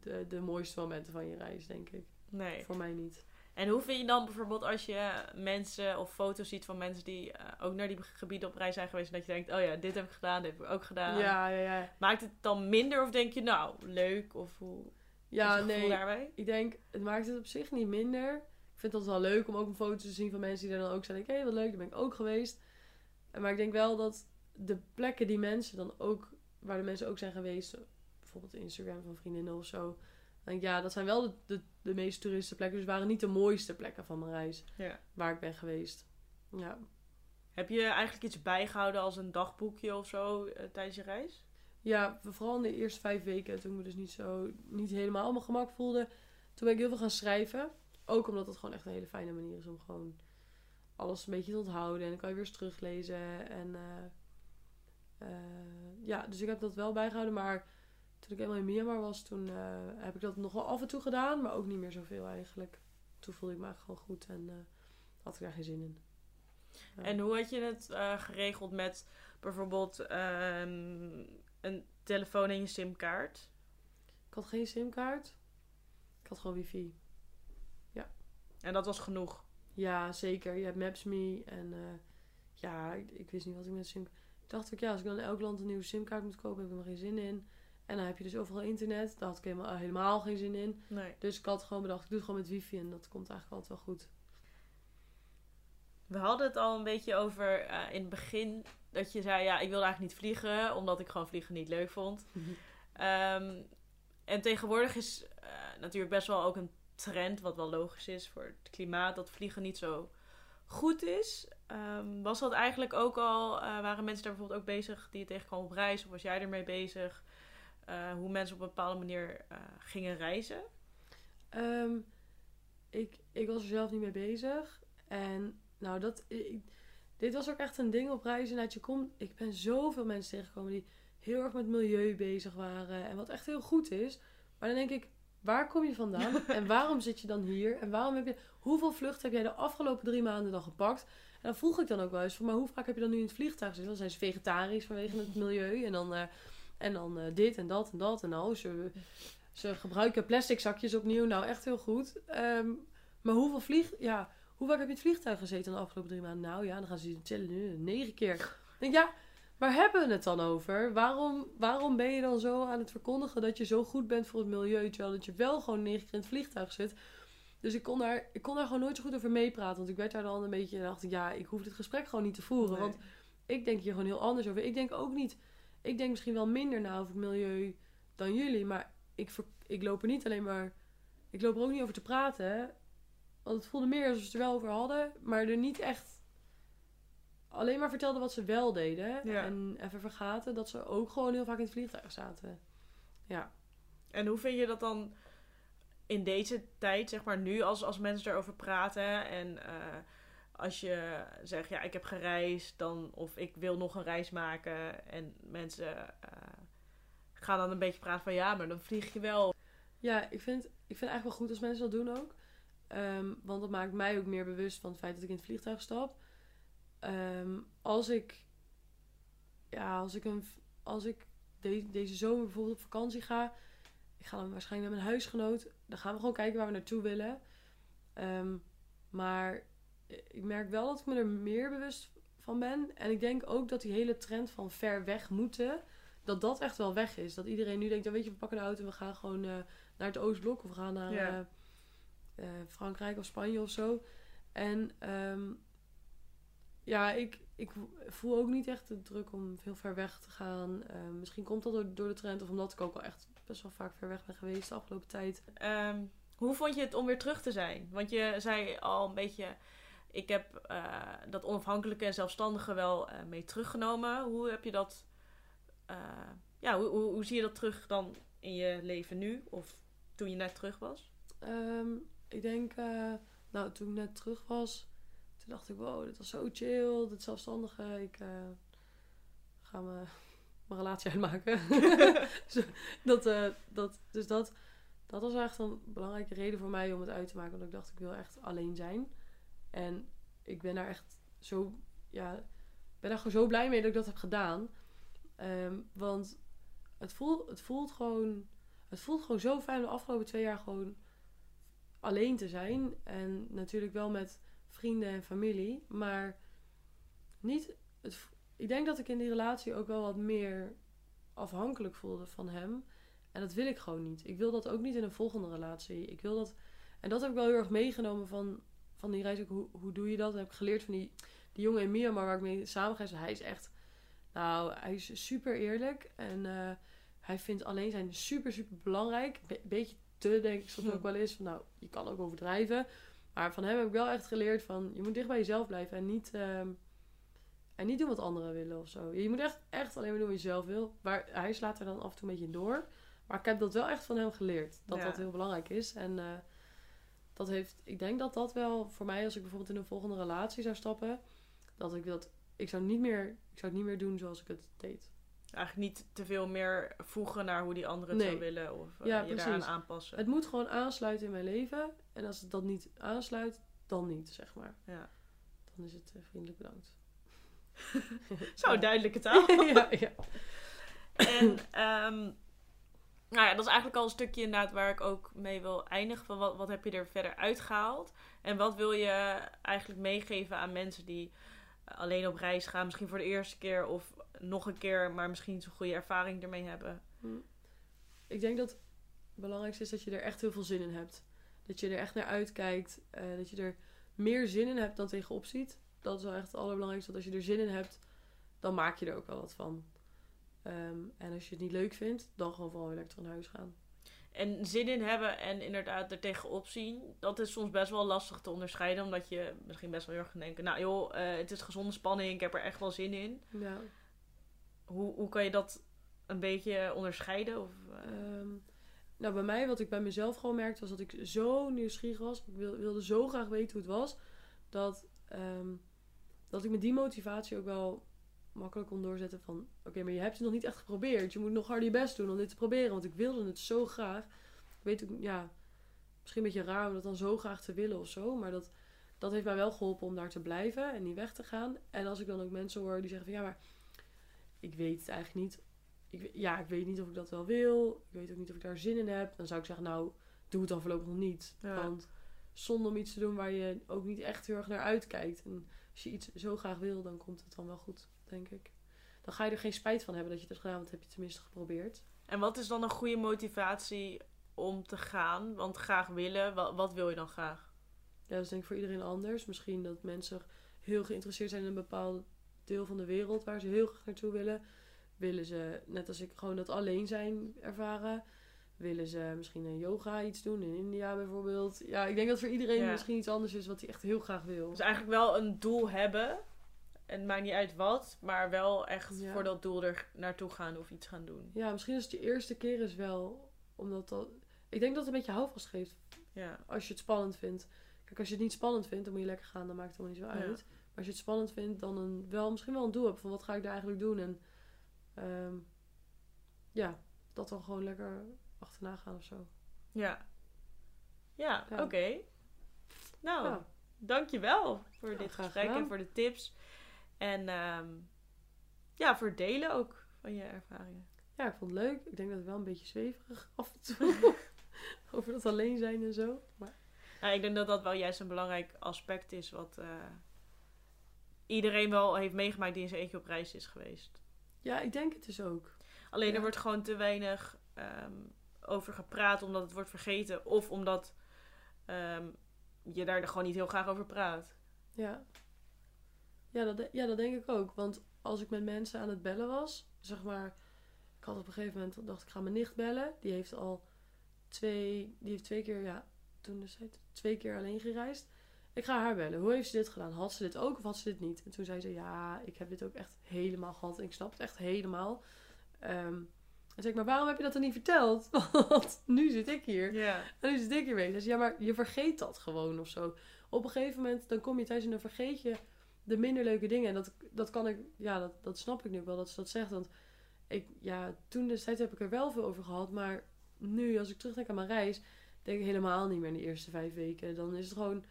de, de mooiste momenten van je reis, denk ik. Nee. Voor mij niet. En hoe vind je dan bijvoorbeeld als je mensen of foto's ziet van mensen die eh, ook naar die gebieden op reis zijn geweest. En dat je denkt, oh ja, dit heb ik gedaan, dit heb ik ook gedaan. Ja, ja, ja. Maakt het dan minder of denk je, nou, leuk? Of hoe Ja, nee. daarbij? Ik denk, het maakt het op zich niet minder. Ik vind het altijd wel leuk om ook een foto te zien van mensen die er dan ook zijn. Hé, wat leuk, daar ben ik ook geweest. Maar ik denk wel dat de plekken die mensen dan ook, waar de mensen ook zijn geweest, bijvoorbeeld Instagram van vriendinnen of zo. Denk ja, dat zijn wel de, de, de meest toeristische plekken. Dus het waren niet de mooiste plekken van mijn reis Ja. waar ik ben geweest. Ja. Heb je eigenlijk iets bijgehouden als een dagboekje of zo eh, tijdens je reis? Ja, vooral in de eerste vijf weken, toen ik me dus niet zo, niet helemaal op mijn gemak voelde. Toen ben ik heel veel gaan schrijven. Ook omdat het gewoon echt een hele fijne manier is om gewoon alles een beetje te onthouden. En dan kan je weer eens teruglezen. En eh, ja, dus ik heb dat wel bijgehouden. Maar toen ik helemaal in Myanmar was, toen eh, heb ik dat nog wel af en toe gedaan. Maar ook niet meer zoveel eigenlijk. Toen voelde ik me eigenlijk gewoon goed en had ik daar geen zin in. En hoe had je het geregeld met bijvoorbeeld ehm, een telefoon en je simkaart? Ik had geen simkaart. Ik had gewoon wifi. En dat was genoeg. Ja, zeker. Je hebt Maps.me en eh, ja, ik, ik wist niet wat ik met sim... Ik dacht ook, ja, als ik dan in elk land een nieuwe simkaart moet kopen, heb ik er maar geen zin in. En dan heb je dus overal internet. Daar had ik helemaal, helemaal geen zin in. Nee. Dus ik had gewoon bedacht, ik doe het gewoon met wifi en dat komt eigenlijk altijd wel goed. We hadden het al een beetje over eh, in het begin dat je zei, ja, ik wilde eigenlijk niet vliegen, omdat ik gewoon vliegen niet leuk vond. Ehm, en tegenwoordig is eh, natuurlijk best wel ook een trend, wat wel logisch is voor het klimaat, dat vliegen niet zo goed is. Ehm, was dat eigenlijk ook al, eh, waren mensen daar bijvoorbeeld ook bezig die je tegenkwam op reis, of was jij ermee bezig? Hoe mensen op een bepaalde manier gingen reizen? Ehm, ik, ik was er zelf niet mee bezig. En nou, dat, ik- dit was ook echt een ding op reizen. Dat je komt, ik ben zoveel mensen tegengekomen die heel erg met milieu bezig waren. En wat echt heel goed is. Maar dan denk ik, waar kom je vandaan? en waarom zit je dan hier? En waarom heb je, hoeveel vluchten heb jij de afgelopen drie maanden dan gepakt? En dan vroeg ik dan ook wel eens van, maar hoe vaak heb je dan nu in het vliegtuig gezeten? Dan zijn ze vegetarisch vanwege het milieu. En dan, eh, en dan eh, dit en dat en dat. En nou, ze, ze gebruiken plastic zakjes opnieuw. Nou, echt heel goed. Ehm, maar hoeveel vlieg... Ja, hoe vaak heb je in het vliegtuig gezeten de afgelopen drie maanden? Nou ja, dan gaan ze tellen nu. Negen keer. Ik denk, ja, waar hebben we het dan over? Waarom, waarom ben je dan zo aan het verkondigen dat je zo goed bent voor het milieu, terwijl dat je wel gewoon negen keer in het vliegtuig zit? Dus ik kon, daar, ik kon daar gewoon nooit zo goed over meepraten. Want ik werd daar dan een beetje... En dacht ik, ja, ik hoef dit gesprek gewoon niet te voeren. Nee. Want ik denk hier gewoon heel anders over. Ik denk ook niet... Ik denk misschien wel minder na over het milieu dan jullie. Maar ik, ver- ik loop er niet alleen maar... Ik loop er ook niet over te praten. hè. Want het voelde meer alsof ze het er wel over hadden. Maar er niet echt... Alleen maar vertelden wat ze wel deden. Ja. En even vergaten dat ze ook gewoon heel vaak in het vliegtuig zaten. Ja. En hoe vind je dat dan in deze tijd, zeg maar nu, als, als mensen erover praten en eh, als je zegt, ja, ik heb gereisd, dan, of ik wil nog een reis maken en mensen eh, gaan dan een beetje praten van, ja, maar dan vlieg je wel. Ja, ik vind, ik vind het eigenlijk wel goed als mensen dat doen ook. Ehm, want dat maakt mij ook meer bewust van het feit dat ik in het vliegtuig stap. Ehm, als ik, ja, als ik, een, als ik de- deze zomer bijvoorbeeld op vakantie ga, ik ga dan waarschijnlijk met mijn huisgenoot, dan gaan we gewoon kijken waar we naartoe willen. Ehm, maar ik merk wel dat ik me er meer bewust van ben. En ik denk ook dat die hele trend van ver weg moeten, dat dat echt wel weg is. Dat iedereen nu denkt, ja, weet je, we pakken de auto en we gaan gewoon eh, naar het Oostblok of we gaan naar Ja. eh, eh, Frankrijk of Spanje of zo. En ehm, ja, ik, ik voel ook niet echt de druk om heel ver weg te gaan. Eh, misschien komt dat door, door de trend of omdat ik ook wel echt best wel vaak ver weg ben geweest de afgelopen tijd. Ehm, hoe vond je het om weer terug te zijn? Want je zei al een beetje, ik heb eh, dat onafhankelijke en zelfstandige wel eh, mee teruggenomen. Hoe heb je dat, ja, hoe, hoe, hoe zie je dat terug dan in je leven nu? Of toen je net terug was? Ehm, ik denk, eh, nou, toen ik net terug was, toen dacht ik, wow, dit was zo chill, dit zelfstandige. Ik eh, ga me, mijn relatie uitmaken. Zo, dat, eh, dat, dus dat, dat was echt een belangrijke reden voor mij om het uit te maken. Want ik dacht, ik wil echt alleen zijn. En ik ben daar echt zo, ja, ben daar gewoon zo blij mee dat ik dat heb gedaan. Ehm, want het voelt, het voelt gewoon, het voelt gewoon zo fijn de afgelopen twee jaar gewoon alleen te zijn. En natuurlijk wel met vrienden en familie. Maar niet. Het, ik denk dat ik in die relatie ook wel wat meer afhankelijk voelde van hem. En dat wil ik gewoon niet. Ik wil dat ook niet in een volgende relatie. Ik wil dat. En dat heb ik wel heel erg meegenomen van, van die reis. Hoe, hoe doe je dat? Dat heb ik geleerd van die, die jongen in Myanmar waar ik mee samen ga. Hij is echt. Nou, hij is super eerlijk. En uh, hij vindt alleen zijn super, super belangrijk. Be beetje te, denk ik soms ook wel eens. Van, nou, je kan ook overdrijven. Maar van hem heb ik wel echt geleerd van... Je moet dicht bij jezelf blijven en niet... Uh, en niet doen wat anderen willen of zo. Je moet echt, echt alleen maar doen wat je zelf wil. Maar hij slaat er dan af en toe een beetje in door. Maar ik heb dat wel echt van hem geleerd. Dat dat heel belangrijk is. En uh, dat heeft... Ik denk dat dat wel voor mij... Als ik bijvoorbeeld in een volgende relatie zou stappen... Dat ik dat... Ik zou, niet meer, ik zou het niet meer doen zoals ik het deed. Eigenlijk niet te veel meer voegen naar hoe die andere het zou willen. Of uh, ja, je daaraan aanpassen. Het moet gewoon aansluiten in mijn leven. En als het dat niet aansluit, dan niet, zeg maar. Ja. Dan is het uh, vriendelijk bedankt. Zo, ja. duidelijke taal. ja, ja. En um, nou ja, dat is eigenlijk al een stukje inderdaad waar ik ook mee wil eindigen. Van wat, wat heb je er verder uitgehaald? En wat wil je eigenlijk meegeven aan mensen die alleen op reis gaan, misschien voor de eerste keer of nog een keer, maar misschien zo'n goede ervaring ermee hebben? Hm. Ik denk dat het belangrijkste is dat je er echt heel veel zin in hebt. Dat je er echt naar uitkijkt. Uh, dat je er meer zin in hebt dan tegenop ziet. Dat is wel echt het allerbelangrijkste. Dat als je er zin in hebt, dan maak je er ook wel wat van. Um, en als je het niet leuk vindt, dan gewoon vooral weer lekker naar huis gaan. En zin in hebben en inderdaad er tegenop zien, dat is soms best wel lastig te onderscheiden. Omdat je misschien best wel heel erg kan denken, nou joh, uh, het is gezonde spanning, ik heb er echt wel zin in. Ja. Hoe, hoe kan je dat een beetje onderscheiden? Of, uh... um, nou, bij mij, wat ik bij mezelf gewoon merkte, was dat ik zo nieuwsgierig was. Ik wilde zo graag weten hoe het was. Dat, um, dat ik met die motivatie ook wel makkelijk kon doorzetten van... Oké, maar je hebt het nog niet echt geprobeerd. Je moet nog harder je best doen om dit te proberen. Want ik wilde het zo graag. Ik weet ook, ja... Misschien een beetje raar om dat dan zo graag te willen of zo. Maar dat, dat heeft mij wel geholpen om daar te blijven en niet weg te gaan. En als ik dan ook mensen hoor die zeggen van... Ja, maar ik weet het eigenlijk niet. Ik, ja, ik weet niet of ik dat wel wil. Ik weet ook niet of ik daar zin in heb. Dan zou ik zeggen, nou, doe het dan voorlopig nog niet. Want zonder om iets te doen waar je ook niet echt heel erg naar uitkijkt. En als je iets zo graag wil, dan komt het dan wel goed denk ik. Dan ga je er geen spijt van hebben dat je het hebt gedaan, want heb je tenminste geprobeerd. En wat is dan een goede motivatie om te gaan? Want graag willen, wat, wat wil je dan graag? Ja, dat is denk ik voor iedereen anders. Misschien dat mensen heel geïnteresseerd zijn in een bepaald deel van de wereld waar ze heel graag naartoe willen. Willen ze, net als ik, gewoon dat alleen zijn ervaren? Willen ze misschien een yoga iets doen in India bijvoorbeeld? Ja, ik denk dat voor iedereen misschien iets anders is wat hij echt heel graag wil. Dus eigenlijk wel een doel hebben en het maakt niet uit wat, maar wel echt voor dat doel er naartoe gaan of iets gaan doen. Ja, misschien als het je eerste keer is wel, omdat dat... Ik denk dat het een beetje houvast geeft. Ja. Als je het spannend vindt. Kijk, als je het niet spannend vindt, dan moet je lekker gaan. Dan maakt het helemaal niet zo uit. Als je het spannend vindt, dan een, wel, misschien wel een doel hebben van wat ga ik daar eigenlijk doen. En um, ja, dat dan gewoon lekker achterna gaan of zo. Ja. Ja, oké. Okay. Nou, ja. dankjewel voor dit gesprek en voor de tips. En um, ja, voor delen ook van je ervaringen. Ja, ik vond het leuk. Ik denk dat het wel een beetje zweverig af en toe. Over dat alleen zijn en zo. Maar... Ja, ik denk dat dat wel juist een belangrijk aspect is. Wat uh, iedereen wel heeft meegemaakt die in zijn eentje op reis is geweest. Ja, ik denk het dus ook. Alleen er wordt gewoon te weinig um, over gepraat omdat het wordt vergeten. Of omdat um, je daar gewoon niet heel graag over praat. Ja, ja dat, ja, dat denk ik ook. Want als ik met mensen aan het bellen was, zeg maar, ik had op een gegeven moment dacht ik ga mijn nicht bellen. Die heeft al twee, die heeft twee keer, ja, toen dus twee keer alleen gereisd. Ik ga haar bellen. Hoe heeft ze dit gedaan? Had ze dit ook of had ze dit niet? En toen zei ze, ja, ik heb dit ook echt helemaal gehad. En ik snap het echt helemaal. Um, en zei ik, maar waarom heb je dat dan niet verteld? Want nu zit ik hier. En nu zit ik hier mee. Dus ja, maar je vergeet dat gewoon of zo. Op een gegeven moment, dan kom je thuis en dan vergeet je de minder leuke dingen. En dat, dat kan ik, ja, dat, dat snap ik nu wel dat ze dat zegt. Want ik, ja, toen destijds heb ik er wel veel over gehad. Maar nu, als ik terugdenk aan mijn reis, denk ik helemaal niet meer in de eerste vijf weken. Dan is het gewoon,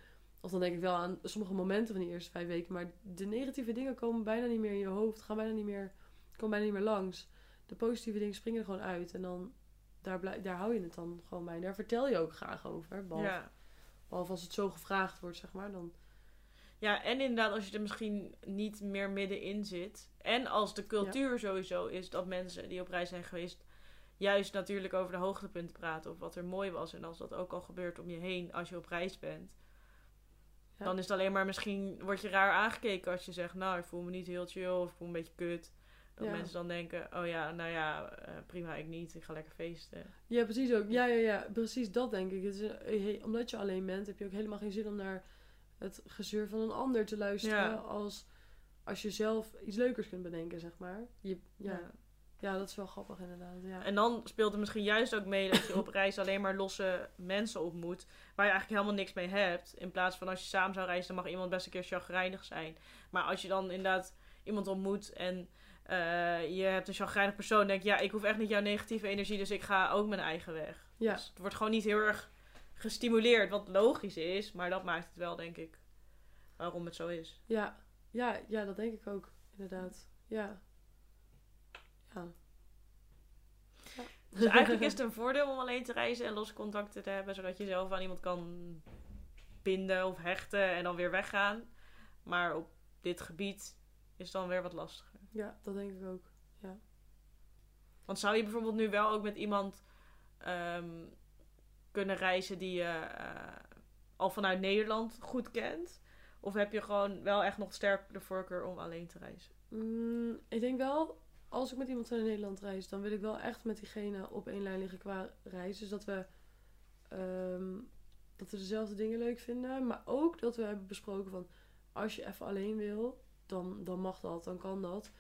of dan denk ik wel aan sommige momenten van die eerste vijf weken. Maar de negatieve dingen komen bijna niet meer in je hoofd, gaan bijna niet meer, komen bijna niet meer langs. De positieve dingen springen er gewoon uit. En dan, daar, blij, daar hou je het dan gewoon bij. Daar vertel je ook graag over. Behalve, ja. Behalve als het zo gevraagd wordt, zeg maar. Dan, Ja, en inderdaad, als je er misschien niet meer middenin zit. En als de cultuur sowieso is dat mensen die op reis zijn geweest. juist natuurlijk over de hoogtepunten praten. of wat er mooi was. En als dat ook al gebeurt om je heen als je op reis bent. Ja. dan is het alleen maar misschien. word je raar aangekeken als je zegt. Nou, ik voel me niet heel chill. of ik voel me een beetje kut. Dat Ja. mensen dan denken: oh ja, nou ja, eh, prima, ik niet. Ik ga lekker feesten. Ja, precies ook. Ja, ja, ja. Precies dat denk ik. Het is, he- omdat je alleen bent, heb je ook helemaal geen zin om naar het gezeur van een ander te luisteren. Ja. Als, als je zelf iets leukers kunt bedenken, zeg maar. Je, ja. Ja. Dat is wel grappig inderdaad. Ja. En dan speelt het misschien juist ook mee dat je op reis alleen maar losse mensen ontmoet. Waar je eigenlijk helemaal niks mee hebt. In plaats van als je samen zou reizen, dan mag iemand best een keer chagrijnig zijn. Maar als je dan inderdaad iemand ontmoet en eh, je hebt een chagrijnig persoon. denk je, ja, ik hoef echt niet jouw negatieve energie, dus ik ga ook mijn eigen weg. ja. Dus het wordt gewoon niet heel erg gestimuleerd, wat logisch is. Maar dat maakt het wel, denk ik, waarom het zo is. Ja. Ja, ja, dat denk ik ook. Inderdaad. Ja. Ja. Dus eigenlijk is het een voordeel om alleen te reizen en losse contacten te hebben, zodat je zelf aan iemand kan binden of hechten en dan weer weggaan. Maar op dit gebied is het dan weer wat lastiger. Ja, dat denk ik ook. Want zou je bijvoorbeeld nu wel ook met iemand ehm, kunnen reizen die je eh, al vanuit Nederland goed kent? Of heb je gewoon wel echt nog sterk de voorkeur om alleen te reizen? Mm, ik denk wel, als ik met iemand naar Nederland reis, dan wil ik wel echt met diegene op één lijn liggen qua reis. Dus dat we, ehm, dat we dezelfde dingen leuk vinden. Maar ook dat we hebben besproken van, als je even alleen wil, dan, dan mag dat, dan kan dat.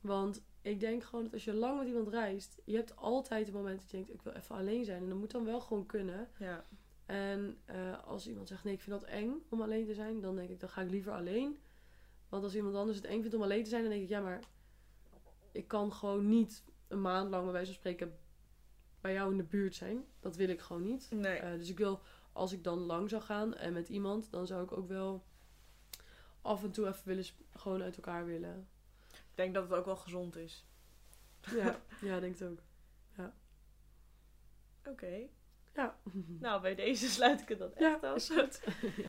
Want ik denk gewoon dat als je lang met iemand reist, je hebt altijd het moment dat je denkt, ik wil even alleen zijn. En dat moet dan wel gewoon kunnen. Ja. En eh, als iemand zegt, nee, ik vind dat eng om alleen te zijn, dan denk ik, dan ga ik liever alleen. Want als iemand anders het eng vindt om alleen te zijn, dan denk ik, ja, maar ik kan gewoon niet een maand lang bij wijze van spreken bij jou in de buurt zijn. Dat wil ik gewoon niet. Nee. Eh, dus ik wil, als ik dan lang zou gaan en met iemand, dan zou ik ook wel af en toe even willen, gewoon uit elkaar willen. ik denk dat het ook wel gezond is. Ja, ja denk het ook. Oké. Ja. Nou, bij deze sluit ik het dan Ja, echt af. ja.